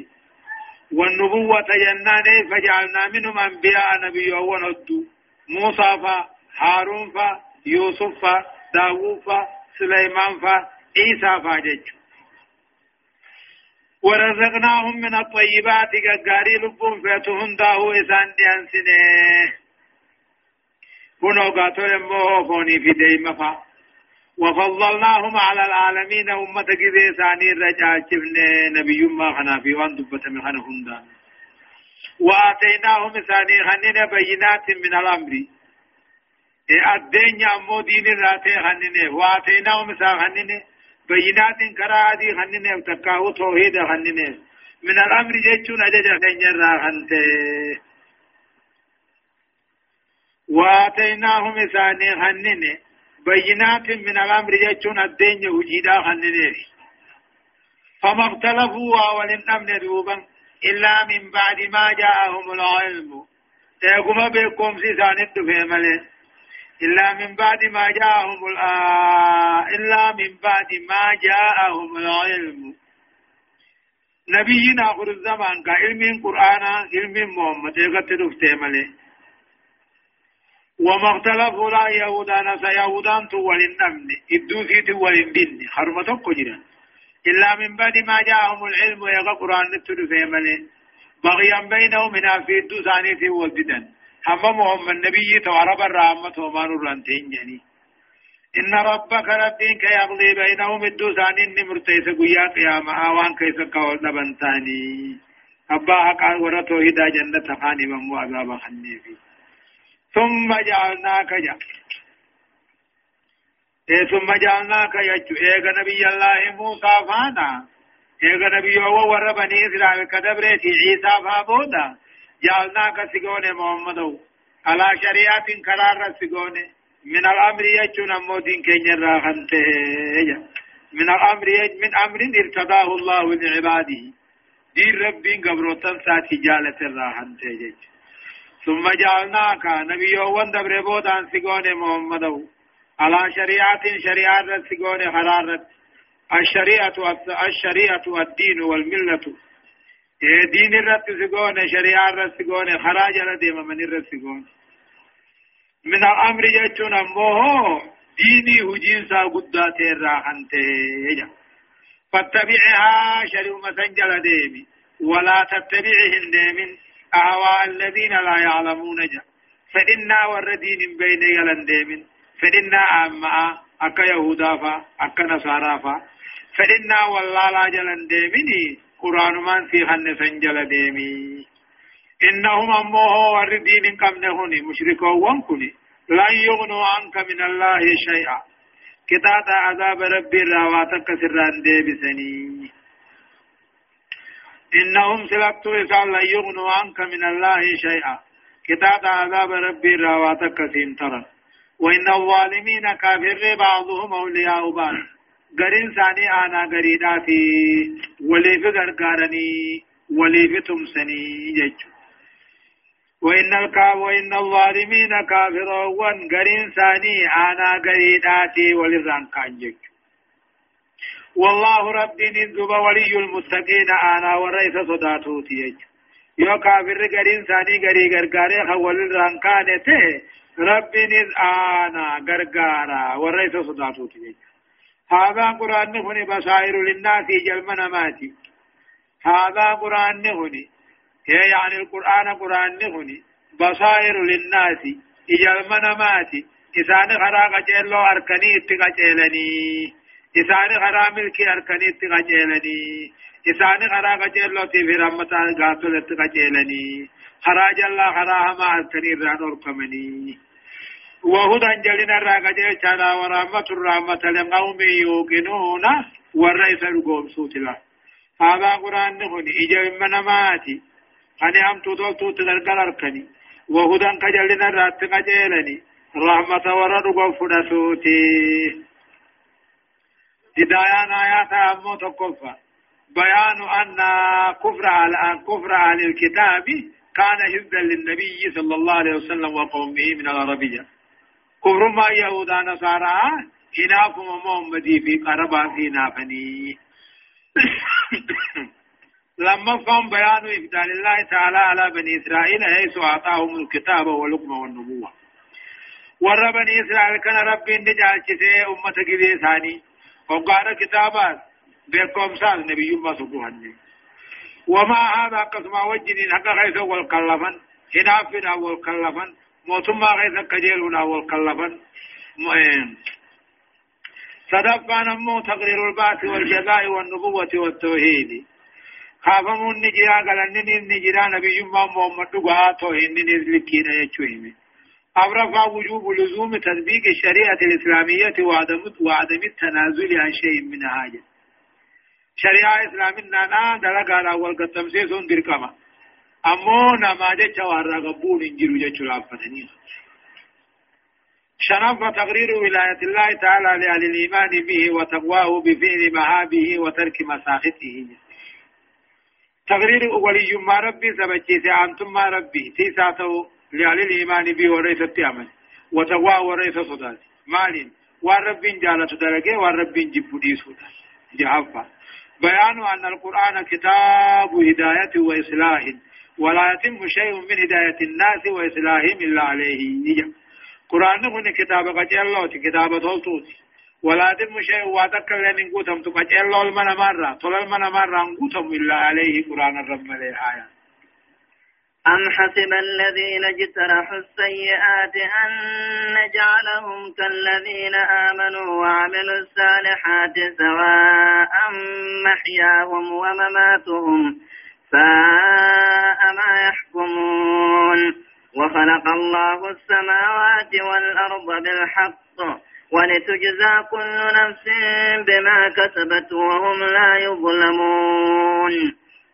والنبوة جناني فجعلنا منهم أنبياء نبي ونهدو موسى فا هارون فا يوسف فا داوود فا سليمان فا عيسى فا جيجو ورزقناهم من الطيبات. قاري لبون فيتهم داهو إسان ديان سنه كنو قاتل يموه فوني في ديما فا. وفضلناهم على العالمين أمة كذي ثاني رجع شفنا نبي ما خنا في وان دبت من خنا هندا. وآتيناهم ثاني خنين بينات من الأمر. الدنيا مو دين راتي خنين. وآتيناهم ثاني خنين. بينات كرادي خننه تكاو توحيد خننه من الامر جچون اجج خنجر خنته واتيناهم ثاني خننه بينات من الامر جچون الدين وجيدا خننه فما اختلفوا ولن امن دوبا الا من بعد ما جاءهم العلم تيقوم بكم سيسان الدفع إلا من بعد ما جاءهم إلا من بعد ما جاءهم العلم. نبينا آخر الزمان كعلم قرآن علم محمد يقتل فتيمله وما اختلفوا لا يهودان سيهودان تول النمن إدوثي تول الدين حرمة قجرا إلا من بعد ما جاءهم العلم يقى قرآن نتل فيمله بغيا بينهم من في الدوثاني في والددن هممهم النبي تعرب الرحمة وما نرانتين يعني إن ربك ربك يقضي بينهم الدوسان إني مرتيس قيا قيامة. آوان كيس قول نبنتاني أبا حقا ورطو هدا جنة خاني من وعذاب خنيفي ثم جعلناك جا إيه ثم جعلناك يجو إيغا نبي الله موسى فانا. إيغا نبي هو وربني إسرائيل كدبرتي عيسى فابودا جعلناك سيقوني محمد على شريعة قرار سيقوني من الأمر يجو نمودين كي راغنته من الأمر من أمر ارتضاه الله لعباده دين ربي قبروتن ساتي جالة راغنته ثم جعلناك نبي هو دبر بودان سيقوني محمد على شريعة شريعة سيقوني حرارة الشريعة الشريعة الدين والملة دين الرت سيقوني شريعة رسيقوني خراج لديما من الرسيقوني من الأمر جتون أمه ديني هجين سا قدات الراحنته فاتبعها شريع مسنجل ديمي ولا تتبعهن ديمين أهواء الذين لا يعلمون جا فإنا والردين بين يلن ديمين فإنا أما أكا يهودا فا أكا نصارى فا فإنا والله لا جلن ديميني قرآن من في خن سنجل ديمي إنهم أمه والدين كم نهني مشركوا وانكني لا يغنوا عنك من الله شيئا كتاتا عذاب ربي راواتك سران دي بسني إنهم سلكتوا إسان لا يغنوا عنك من الله شيئا كتاتا عذاب ربي راواتك سنترا وإن الظالمين كافر بعضهم أولياء بعض غرين ثاني آنا غريدا في وليف غرغارني وليف تمسني يجو وإن الكاف وإن الظالمين كافرون غرين ثاني أنا غريداتي ولران كانجك والله ربي نذب ولي المتقين أنا ورئيس صداتوتي يو كافر غرين ثاني غري غرغاري خول ران كانته ربي نذ أنا غرغارا ورئيس صداتوتي هذا قرآن هنا بصائر للناس جلمنا ماتي هذا قرآن هنا يعني القرآن قرآن نهني بصائر للناس إجال مناماتي إسان خرا قجلو أركني اتقجلني إسان خرا ملكي أركني اتقجلني إسان خرا قجلو تفي رمتا قاتل اتقجلني خرا جل خرا هما أركني ران أركمني وهدى جلنا راقجل شانا ورحمة الرحمة لقوم يوقنون والرئيس القوم سوتلا. هذا قرآن نهني إجال مناماتي. أني هم تدلتو تدرقل أركني. وهدى كجلنا رات قجيلني. رحمة ورد قفدسوتي هدايان آيات أمو تقفى بيان أن كفر على كفر أهل الكتاب كان حفظا للنبي صلى الله عليه وسلم وقومه من العربية. كفر ما يهودا نصارى إناكم محمدي في قربا في نافني لما قام بيان إفضال الله تعالى على بني إسرائيل حيث أعطاهم الكتاب والحكم والنبوة ور بني إسرائيل كان ربي نجال شسي أمة كبير ثاني وقال كتابات بكم سال نبي ما سبوهن وما هذا قسم وجد حق غيث والكلفا هنافنا والكلفا موتما غيث كجيلنا والكلفا صدفا نمو تقرير البعث والجزاء والنبوة والتوحيد. خافمون نجرا قالن نجرا نبي ما محمد دغا تو هند نزلكينا يچويمه أبرفع وجوب لزوم تطبيق الشريعة الإسلامية وعدم وعدم التنازل عن شيء من حاجة. شريعة إسلامنا نا دلق على أول قسم سيسون دركما. أمو نما جتش وارا قبول انجلو جتش لافتني شرف تقرير ولاية الله تعالى لأهل الإيمان به وتقواه بفعل مهابه وترك مساخطه تقرير ولي ما ربي سبجيس أنتم ما ربي تيساته لأهل الإيمان بي وليس التأمن وتقوى وليس صدات مال والرب جالة درجة والرب جب ديسودا جهفا بيان أن القرآن كتاب هداية وإصلاح ولا يتم شيء من هداية الناس وإصلاحهم إلا عليه. قرآن هنا كتاب قد الله كتاب تولتوتي ولا دم شيء واتك لن نقوتم تقجل المنا مرة طول المنا مرة نقوتم إلا عليه. قرآن الرب آية. أم حسب الذين اجترحوا السيئات أن نجعلهم كالذين آمنوا وعملوا الصالحات سواء محياهم ومماتهم ما يحكمون. وخلق الله السماوات والأرض بالحق ولتجزى كل نفس بما كسبت وهم لا يظلمون.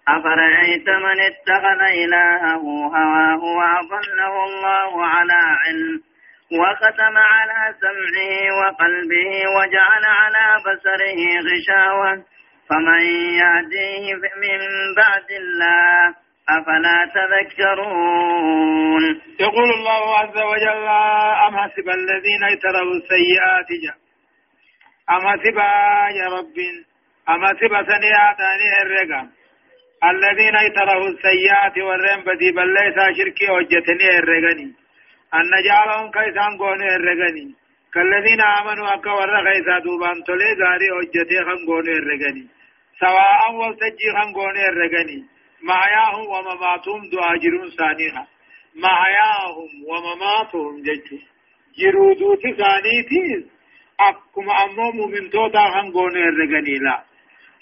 أفرأيت من اتخذ إلهه هواه وأضله الله على علم وختم على سمعه وقلبه وجعل على بصره غشاوة فمن يهديه من بعد الله أفلا تذكرون؟ يقول الله عز وجل أم حسب الذين اجتروا السيئات جاء أم حسب يا رب أم حسب سنيات الرقم الذين اجتروا السيئات والرم بدي بل ليس شركي وجتني الرقني. أن نجعلهم كيسان قوني الرقني. كالذين آمنوا أكا ورى خيسا دوبان تولي غاري وجتي خنقوني الرقني. سواء والتجي خنقوني الرقني محياهم ومماتهم دعا جرون ثانيها محياهم ومماتهم ججو جرودو ثانيتي أكما أمو من توتا هنغون الرغني لا.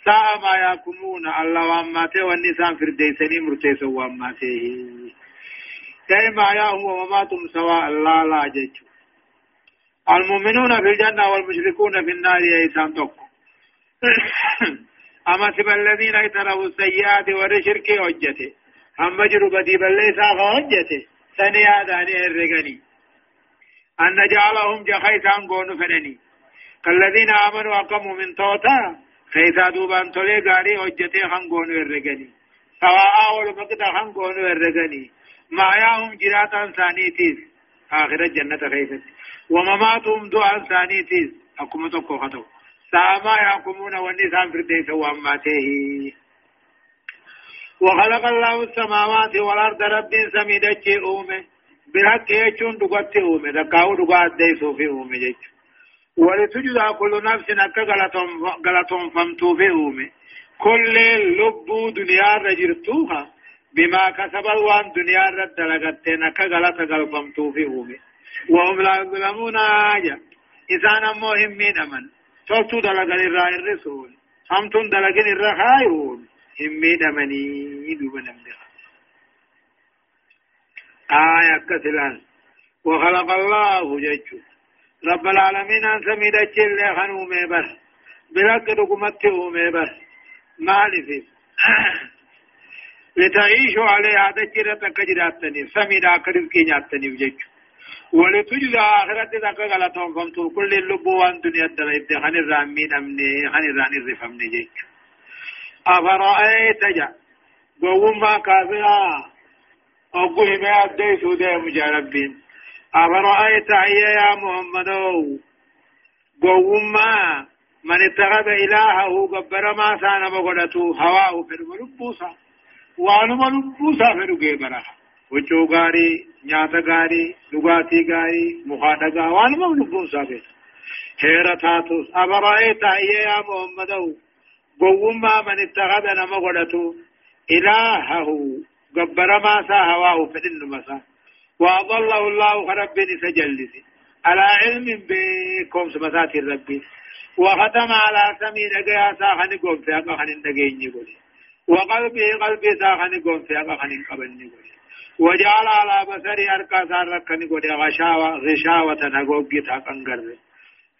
ساء ما يكمون الله واماته والنسان فرديسني مرتيس واماته كي محياهم ومماتهم سواء الله لا ججو المؤمنون في الجنة والمشركون في النار يسان تقو أما سب الذين اجتنبوا السيئات والشرك وجته أما جروا بدي بليسا وجته سنيا داني الرغني أن نجعلهم جخيسان قون فنني. كالذين آمنوا أقموا من توتا خيسا دوبان تولي غاري وجته خان قون الرغني سواء أول مقتا خان قون الرغني ما ياهم جراتا ثانيتيس آخر الجنة خيست ومماتهم دعا ثانيتيس أكما تقو خطو. ساما يحكمون والنسان فرديس واماته وخلق الله السماوات والأرض رب سميدة أومه بالحق يجون دقات أومه دقاو دقات ديسو في أومه جيش ولتجد كل نفس نكا غلطهم فمتو في أومه كل لب دنيا رجرتوها. بما كسبوا وان دنيا رد لغت نكا غلط غلطمتو في أومه وهم لا يظلمون آجا إذا نموهم من أمن. توتو دلقن الرا الرسول همتون دلقن الرا خايون همي دمني دوبا نمدها آية كتلان وخلق الله جيتشو رب العالمين أن سميد الجل خنو ميبر بلق دقمت ميبر مالف لتعيشوا عليه هذا جرة كجراتني سميد أكرز كي ناتني جيتشو ولتجد آخرت ذاك غلطهم فمتو كل اللبو وان دنيا الدلائد خن الرامين أمني خن الراني الرفمني جيك أفرأيت جا قوما كافرا أقوه ما أدي سودة مجاربين أفرأيت عيا يا محمد قوما من اتخذ إلهه قبر ما سان بغدته هواه في الملبوسة وانما لبوسة في الجبرة وچو غاري نياتا غاري لغاتي غاري مخاطا غوان ما لبون سابت حيرتاتو أبرأيت يا محمد قوما من اتخذ نما غدتو إلهه قبر ما سا هواه فإن مسا وأضله الله رب سجلس على علم بكم سمسات الرب وختم على سمين أجيا ساخن قوم أقا خن دقيني قولي وقلبه قلبي ساخن قوم أقا خن قبلني قولي وجعل على بصري أركا ساركني قد غشاوة غشاوة نقوقي تاقنقر.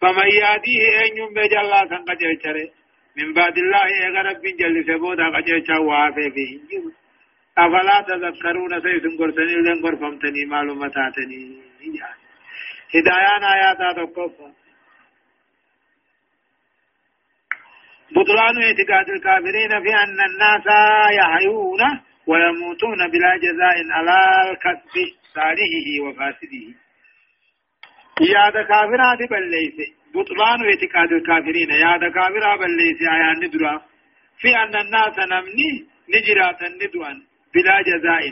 فمن يهديه أن ينبج الله سنقجر چره من بعد الله يغرب بن جل سبودا قجر چوافي فيه أفلا تذكرون سيسن قرسني لن قرفمتني معلوماتاتني هدايان آيات تقفى بطلان اعتقاد الكافرين في أن الناس يحيون ويموتون بلا جزاء على الكسب صالحه وفاسده. يا كافرات بليس بطلان اعتقاد الكافرين. يا كافرات بليس آيان ندرا. في أن الناس نمني نجرات ندوان بلا جزاء.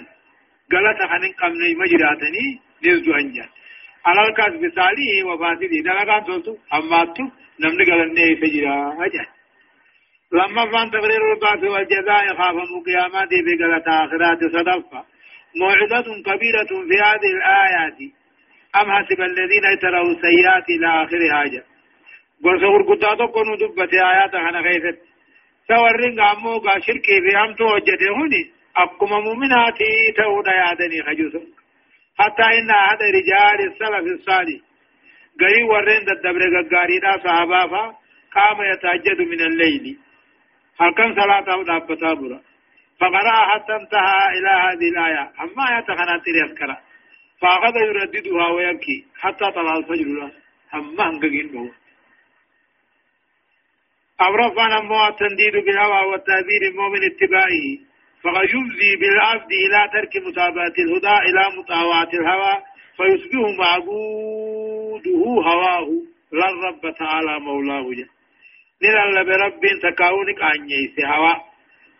غلط خنن قمني مجراتني نزدو أنجا. على الكسب صالحه وفاسده. دلقان توتو أماتو نمني غلطني فجرا أجل لما فان تقرير البعث والجزاء خاف قيامات بقلة آخرات صدفة. موعظة كبيرة في هذه الآيات. أم حسب الذين اتروا السيئات إلى آخر حاجة. قرص غرقودا تقنوا دبت آيات خنا خيفت سورين قاموغا شركي في أمتو وجده هني أقم مؤمناتي تونا يعدني خجوسم حتى إن هذا رجال السلف الصالح. غري ورين دبر صحابة فا قام يتهجد من الليل. هل كان صلاة دابتا برا فقرأ حتى انتهى إلى هذه الآية. أما يتخنى تريسكرا فأخذ يرددها ويبكي حتى طلع الفجر. أما هنقين أورفنا مو التنديد بالهوى والتهذير المؤمن اتباعه فقد يفزي بالعبد إلى ترك متابعة الهدى إلى مطاوعة الهوى فيصبح معبوده هواه. لا رب تعالى مولاه جل. نلا برب تكاونك عن يسي هوا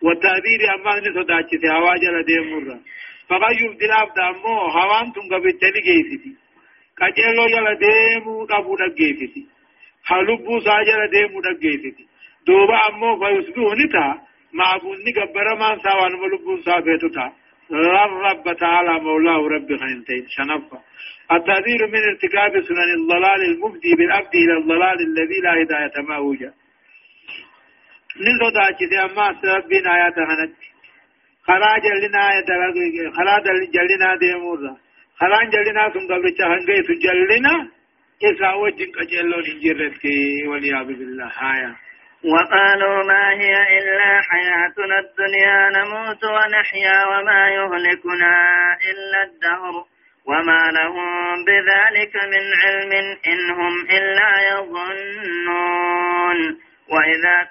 والتهذير أما نصداتي هوا جل ديمورا فقد يفزي العبد أمو هوان تنقبتني جيسي كجلو جل ديمو قبو نجيسي حلبو ساجل ديمو نجيسي دوبا أمو فيصبح نتا معبودني قبر ما سوان ملبون سابيتو تا الرب تعالى مولاه رب خينتين شنفا التحذير من ارتكاب سنن الضلال المفدي بالعبد إلى الضلال الذي لا هداية ما وجد نزو داچي أما سببين آيات هنك خلا جلنا خلا جلنا ديمورا خلا جلنا۔ ثم قبل چهنگي سجلنا إسا وجن قجلو ننجرت والعياذ بالله هايا وقالوا ما هي إلا حياتنا الدنيا نموت ونحيا وما يهلكنا إلا الدهر۔ وما لهم بذلك من علم إن هم إلا يظنون۔ وإذا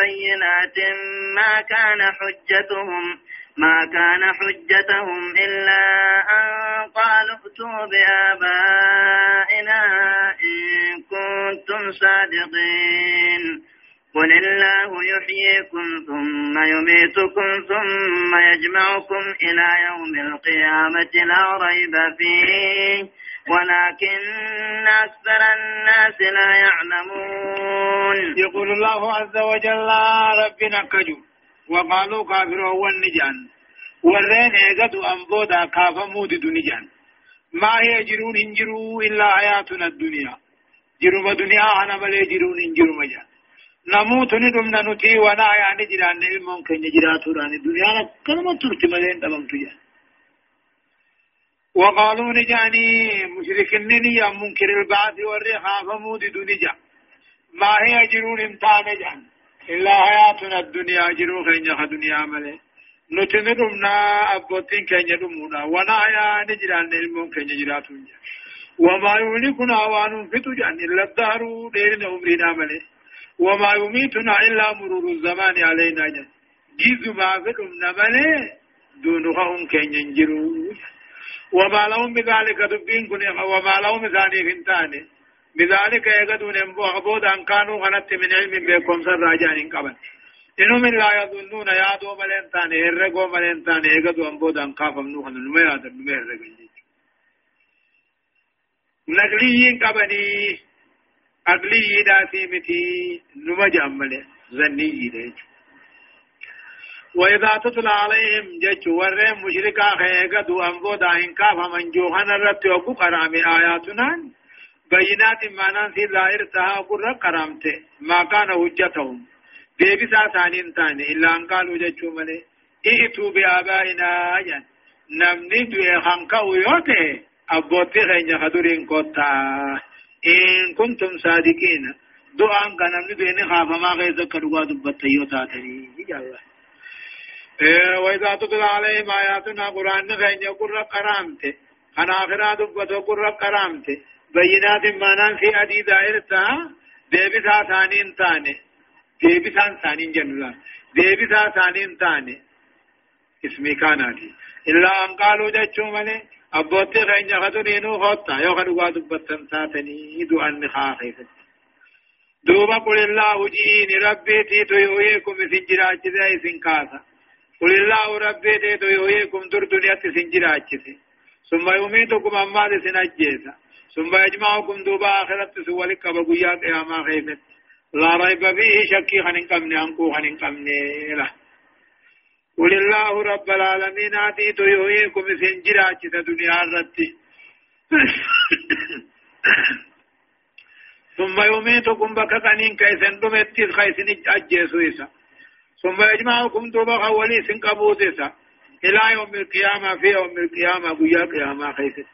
بينات ما كان حجتهم ما كان حجتهم إلا أن قالوا ائتوا بآبائنا إن كنتم صادقين. قل الله يحييكم ثم يميتكم ثم يجمعكم إلى يوم القيامة لا ريب فيه. ولكن أكثر الناس لا يعلمون. يقول الله عز وجل ربنا كجو وقالوا كافر هو النجان. ورين ايغدوا انبودا كافا مودد نجان. ما هي جرون انجروا إلا حياتنا الدنيا. جرم دنيا أنا ملي جرون انجروا مجان نموت ندمنا نتي ونا يعني جران. علمون كن جراتو ران الدنيا كلمة ترتي ملين تمام تجا وقالوا نجاني مشركين يا منكر البعث والرخاء فمودد نجان ما هي جرون امتان جان. إلا حياتنا الدنيا جرو خينيا الدنيا ملي. نتندمنا أبوتين كينيا دمونا. ونا يا نجران علمون كينيا جراتون وما يهلكنا وأن فتو جان. إلا الدهر ديرنا عمرنا ملي. وما يميتنا إلا مرور الزمان علينا جان. جيز ما فتمنا ملي. دونهم كينيا جرو وما لهم بذلك دبين كن وما لهم ثاني فنتاني بذلك يقدون عبود أن كانوا غنت من علم بكم سر راجان قبل. إنهم لا يظنون يا دو ملنتان هرقو ملنتان يقدوا أنبود أن قافم يادر نما هرقن نقليين قبني أقلي داسي متي نما جامل ظني ديج وإذا تتلى عليهم جج ورهم مشركا خيقدوا أنبود أن قافم من جوهن الرت وقو قرامي آياتنا بينات معنى في ظاهر تها قرر قرامته ما كان حجتهم. ديبسا ثانين ثاني إلا أن قالوا جتشو ملي. ائتوا بآبائنا جن نمني دوئي خانقا ويوته أبوتي خينيا خدورين قطا إن كنتم صادقين. دعاء كان نمني دوئي خافا ما غيظ كدوا دبتا يوتاتني الله إيه وإذا تتلى عليهم آياتنا قرآن خينيا قرر قرامته خنا آخرا دبتا قرر قرامته بينات مانان في أدي دائرتا ديبسا ثانين ثاني ديبسا ثانين جنولا ديبسا ثانين ثاني اسمي كاناتي إلا أن قالوا جاتشو ملي أبوتي غين يغدرينو خوتا يغد وادو بطن ساتني دو أن خاخيفت دوبا قل الله جيني ربي تيتو يويكم سنجراج ذي سنكاسا قل الله ربي تيتو يويكم در دنيا سنجراج ثم يميتكم أما سنجيسا ثم يجمعكم دوبا آخرت سوالك بقيا قياما خيفت لا ريب فيه شكي خنين قمني أنكو خنين قمني لا. قل الله رب العالمين آتيت يهيكم سنجراج دنيا الرتي ثم يميتكم بكتنين كيسن دمتيز خيسن أجيسو إسا. ثم يجمعكم دوبا خولي سنقبوت إسا إلى يوم القيامة في يوم القيامة قيا قيامة خيسن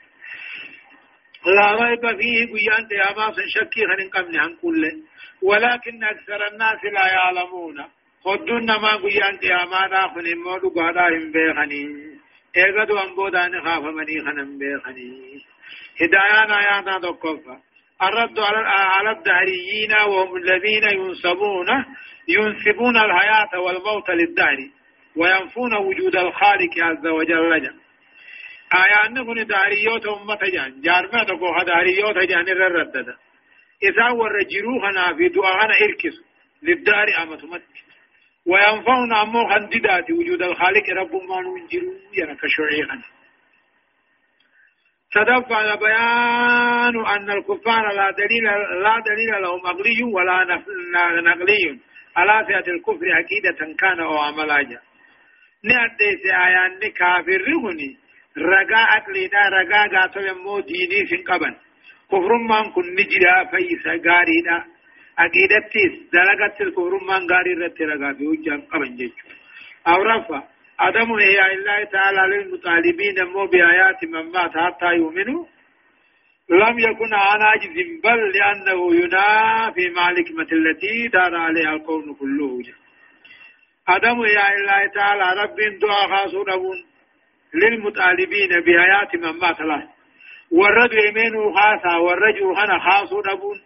لا ريب فيه قيان تياما شكي خنين قمني عن كل. ولكن أكثر الناس لا يعلمون. خدون ما قيان تياما ناخن مودو قادا هم بيخني ايغدو انبودان خاف مني خنم بيخني هدايانا يانا دقفا الرد على على الدهريين وهم الذين ينسبون ينسبون الحياة والموت للدهر وينفون وجود الخالق عز وجل. آيان كن داريوت أمة جان جارمة تقو داريوت جان الردد إذا ورجرو خنا في دعانا إركس للدار أمتمت وينفعون أمو خنددات وجود الخالق رب ما ننجرو ينا كشعي خنا تدفع بيان أن الكفار لا دليل لا دليل لهم أغلي ولا نقلي. على فئة الكفر عقيدة كان أو عملا نأدي آيان كافر هني رقا أقليدا رقا قاتو يمو ديني سن قبن كفر من كن نجدا فيسا غاريدا عقيدتيس دلقت الكفر من غاري رت رقا بيوجان قبن جيجو أو رفا عدم إيا الله تعالى للمطالبين مو بآيات من مات حتى يؤمنوا لم يكن عن عاجز بل لأنه ينافي مع الحكمة التي دار عليها الكون كله عدم إيا الله تعالى رب دعا خاص للمطالبين بآيات من مات له والرد يمينه خاصة والرجل خنا خاص ربون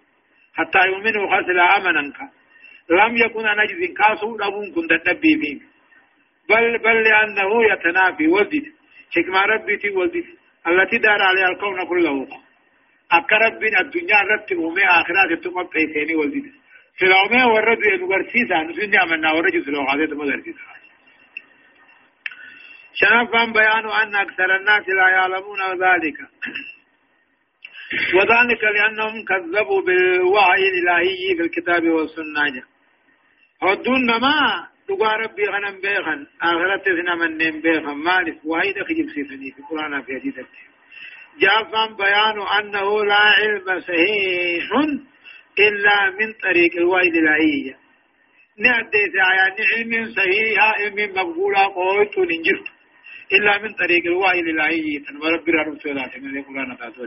حتى يؤمنوا خاص لا أمننك لم يكن عن عاجز خاص ربون كنت تبي فيه بل بل لأنه يتنافي وزد حكمة ربي تي وزد التي دار عليها الكون كله. أقرب من الدنيا ربت أمي آخرات ثم بيتيني وزد الأمي ورد ينغرسيسا نسني أمنا ورد سلو هذا تمغرسيسا شرفا بيان أن أكثر الناس لا يعلمون ذلك. وذلك لأنهم كذبوا بالوحي الإلهي في الكتاب والسنة. هدون ما دقا ربي غنم بيخن آخرت سنا من نم بيخن مالف وهيدا خجب سيفني في القرآن في حديث جافا بيان أنه لا علم صحيح إلا من طريق الوحي الإلهية نعدي يعني علم صحيح علم مقبولة قويت ننجرت إلا من طريق الوحي الإلهية ورب الرسولات من القرآن تاتوا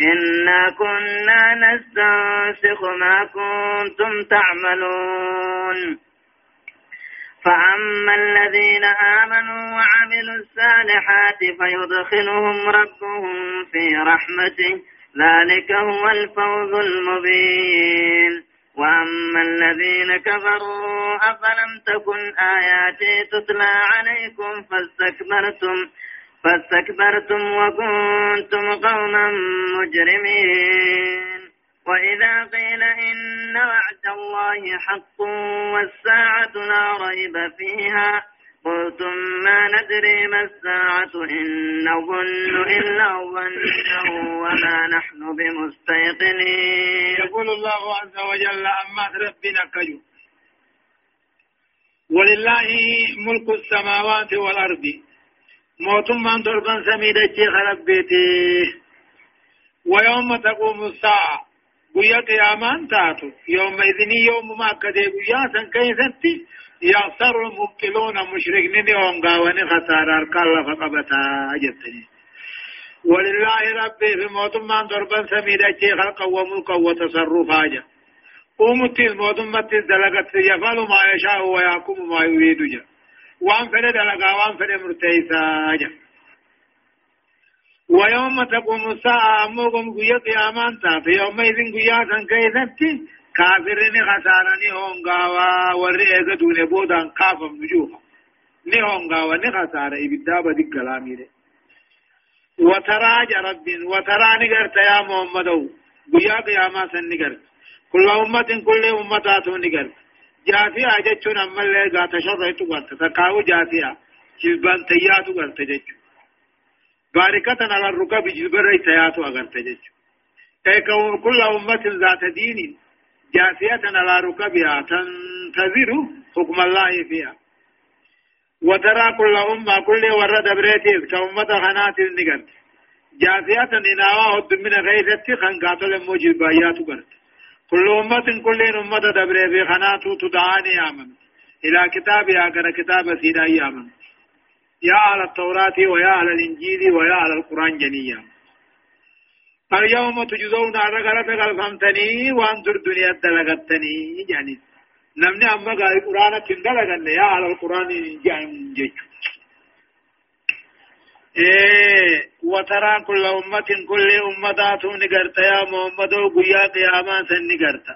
إنا كنا نستنسخ ما كنتم تعملون. فأما الذين آمنوا وعملوا الصالحات فيدخلهم ربهم في رحمته. ذلك هو الفوز المبين. وأما الذين كفروا أفلم تكن آياتي تتلى عليكم فاستكبرتم فاستكبرتم وكنتم قوما مجرمين. وإذا قيل إن وعد الله حق والساعة لا ريب فيها قلتم ما ندري ما الساعة إن نظن إلا ظنه وما نحن بمستيقنين. يقول الله عز وجل أما ربنا كجو. ولله ملك السماوات والأرض. موتمان دربان سميدة شيخ ربيتي ويوم تقوم الساعة بيا قيامان تاتو يوم إذن يوم ما كده بيا سن كيستي يخسر المبطلون مشركين يوم قاوني خسارة الكالة فقبتا جتني ولله ربي في موتمان دربان سميدة شيخ القوة ملك وتصرف حاجة أمتي الموتمان تزدلقت يفعل ما يشاء ويحكم ما يريد جا وان فد دلقا وان فد مرتيسا جا ويوم تقوم الساعة أموكم قيا قيامان تاتي يومئذ قيا سن كيستي كافرين خسارني هونغاوا ورئيك دون بودان كافم نجوها ni hongawa ni khasara ibidda badi kalamire وترى رب وترى نغرت يا محمد بيا قياما سن نغرت كل أمة كل أمة نغرت جافيا جچون امله غا تشرعت غرت تکاو جافيا جلبان تياتو غرت جچو بارکتن على الركب جلبر تياتو غرت جچو كل أمة ذات دين جاثية على ركبها تنتظر حكم الله فيها وترى كل أمة كل ورد بريتيز كأمة خنات النقر جاثية إناوا هد من غيثة خنقاتل موجب بايات قرد كل أمة كل أمة دبري في خنات تدعاني آمن إلى كتابها كان كتاب سيدا آمن يا على التوراة ويا على الإنجيل ويا على القرآن جنيا اليوم تجزون على غلط غلطمتني وانظر دنيا دلغتني يعني نمني أما القرآن تندلغن يا على القرآن جان جيش إيه وترى كل أمة كل أمة نقرت يا محمد وقيا قياما سنقرت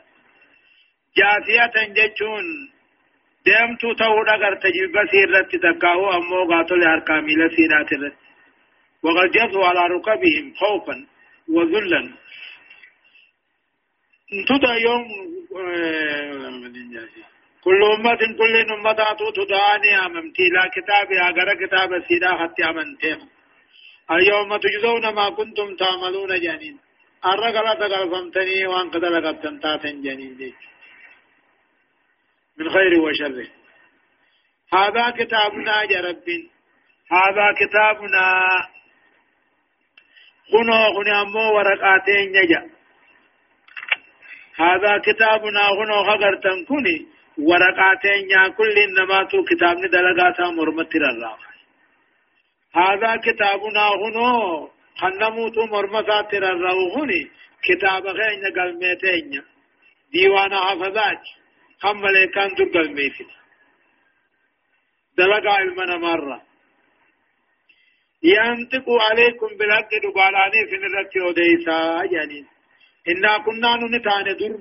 جاثية جيشون ديمتو تهودا قرت جلبا سيرت تكاهو أمو قاتل هركامي لسينات الرت وقد جثوا على ركبهم خوفا وذلا تدى يوم كل أمة كل أمة تدعاني أممتي لا كتابها غير كتاب سيدا حتى أمنتهم اليوم تجزون ما كنتم تعملون جانين الرقلة تقلفمتني وان قد لقبتن تاتن جانين دي من خير وشر هذا كتابنا يا رب هذا كتابنا خنو خنو أمو ورقاتين نجا هذا كتابنا خنو خغرتن كني ورقاتين يا كل إنما تو كتابني دلقاتا مرمت الله هذا كتابنا خنو خنموتو مرمسات الروغني كتاب غين قلميتين. ديوان حفظات خم ملائكان تو قلميتين. دلقا علمنا مرة. ينطق عليكم بالحق دبالاني في نرتي وديسا يعني. إنا كنا نتاني در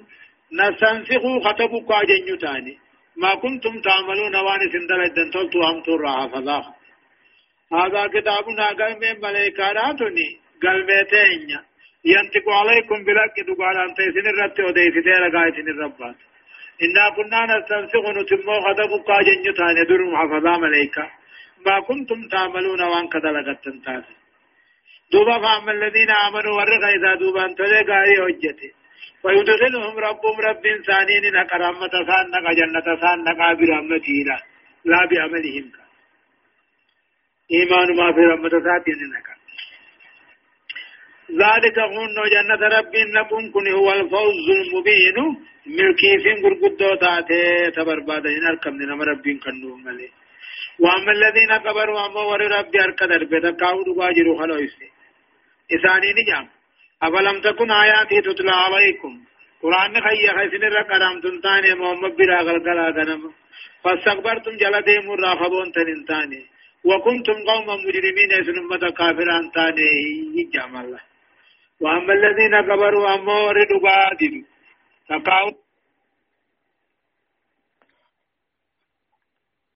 نسنسخ خطبك أجن تاني ما كنتم تعملون واني سندل الدن تلتو هم ترى حفظاه هذا كتابنا قلم ملائكاراتني قلمتين ينطق عليكم بالحق دبالان تيسن الرتي وديسي تيرا قايتن الربات إنا كنا نستنسخ نتمو خطبك أجن تاني در حفظا ملائكة ما كنتم تعملون وان كدلغت تنتاس دوبا فاما الذين آمنوا ورغا إذا دوبا قاري حجته ويدخلهم ربهم رب ثانين نقا رحمة سان نقا جنة سان نقا برحمته لا لا بعملهم إيمان ما في رحمة ساتين نقا ذلك هن جنة رب نكون كن هو الفوز المبين. ملكي فين قرقدو تاتي تبربادا إن أركم نما رب كنو مليه وأما الذين كبروا أما ور ربي اركدر بتكاو دواجر خلويس إساني نجام. أفلم تكن آياتي تتلى عليكم؟ قرآن خيّ خيسن رقرام تنتاني محمد برا غلقلا غنم فاستكبرتم جلدي مراخبون تنتاني. وكنتم قوما مجرمين اسنمة كافران تاني يجام الله. وأما الذين كبروا اما ور دواجر تكاو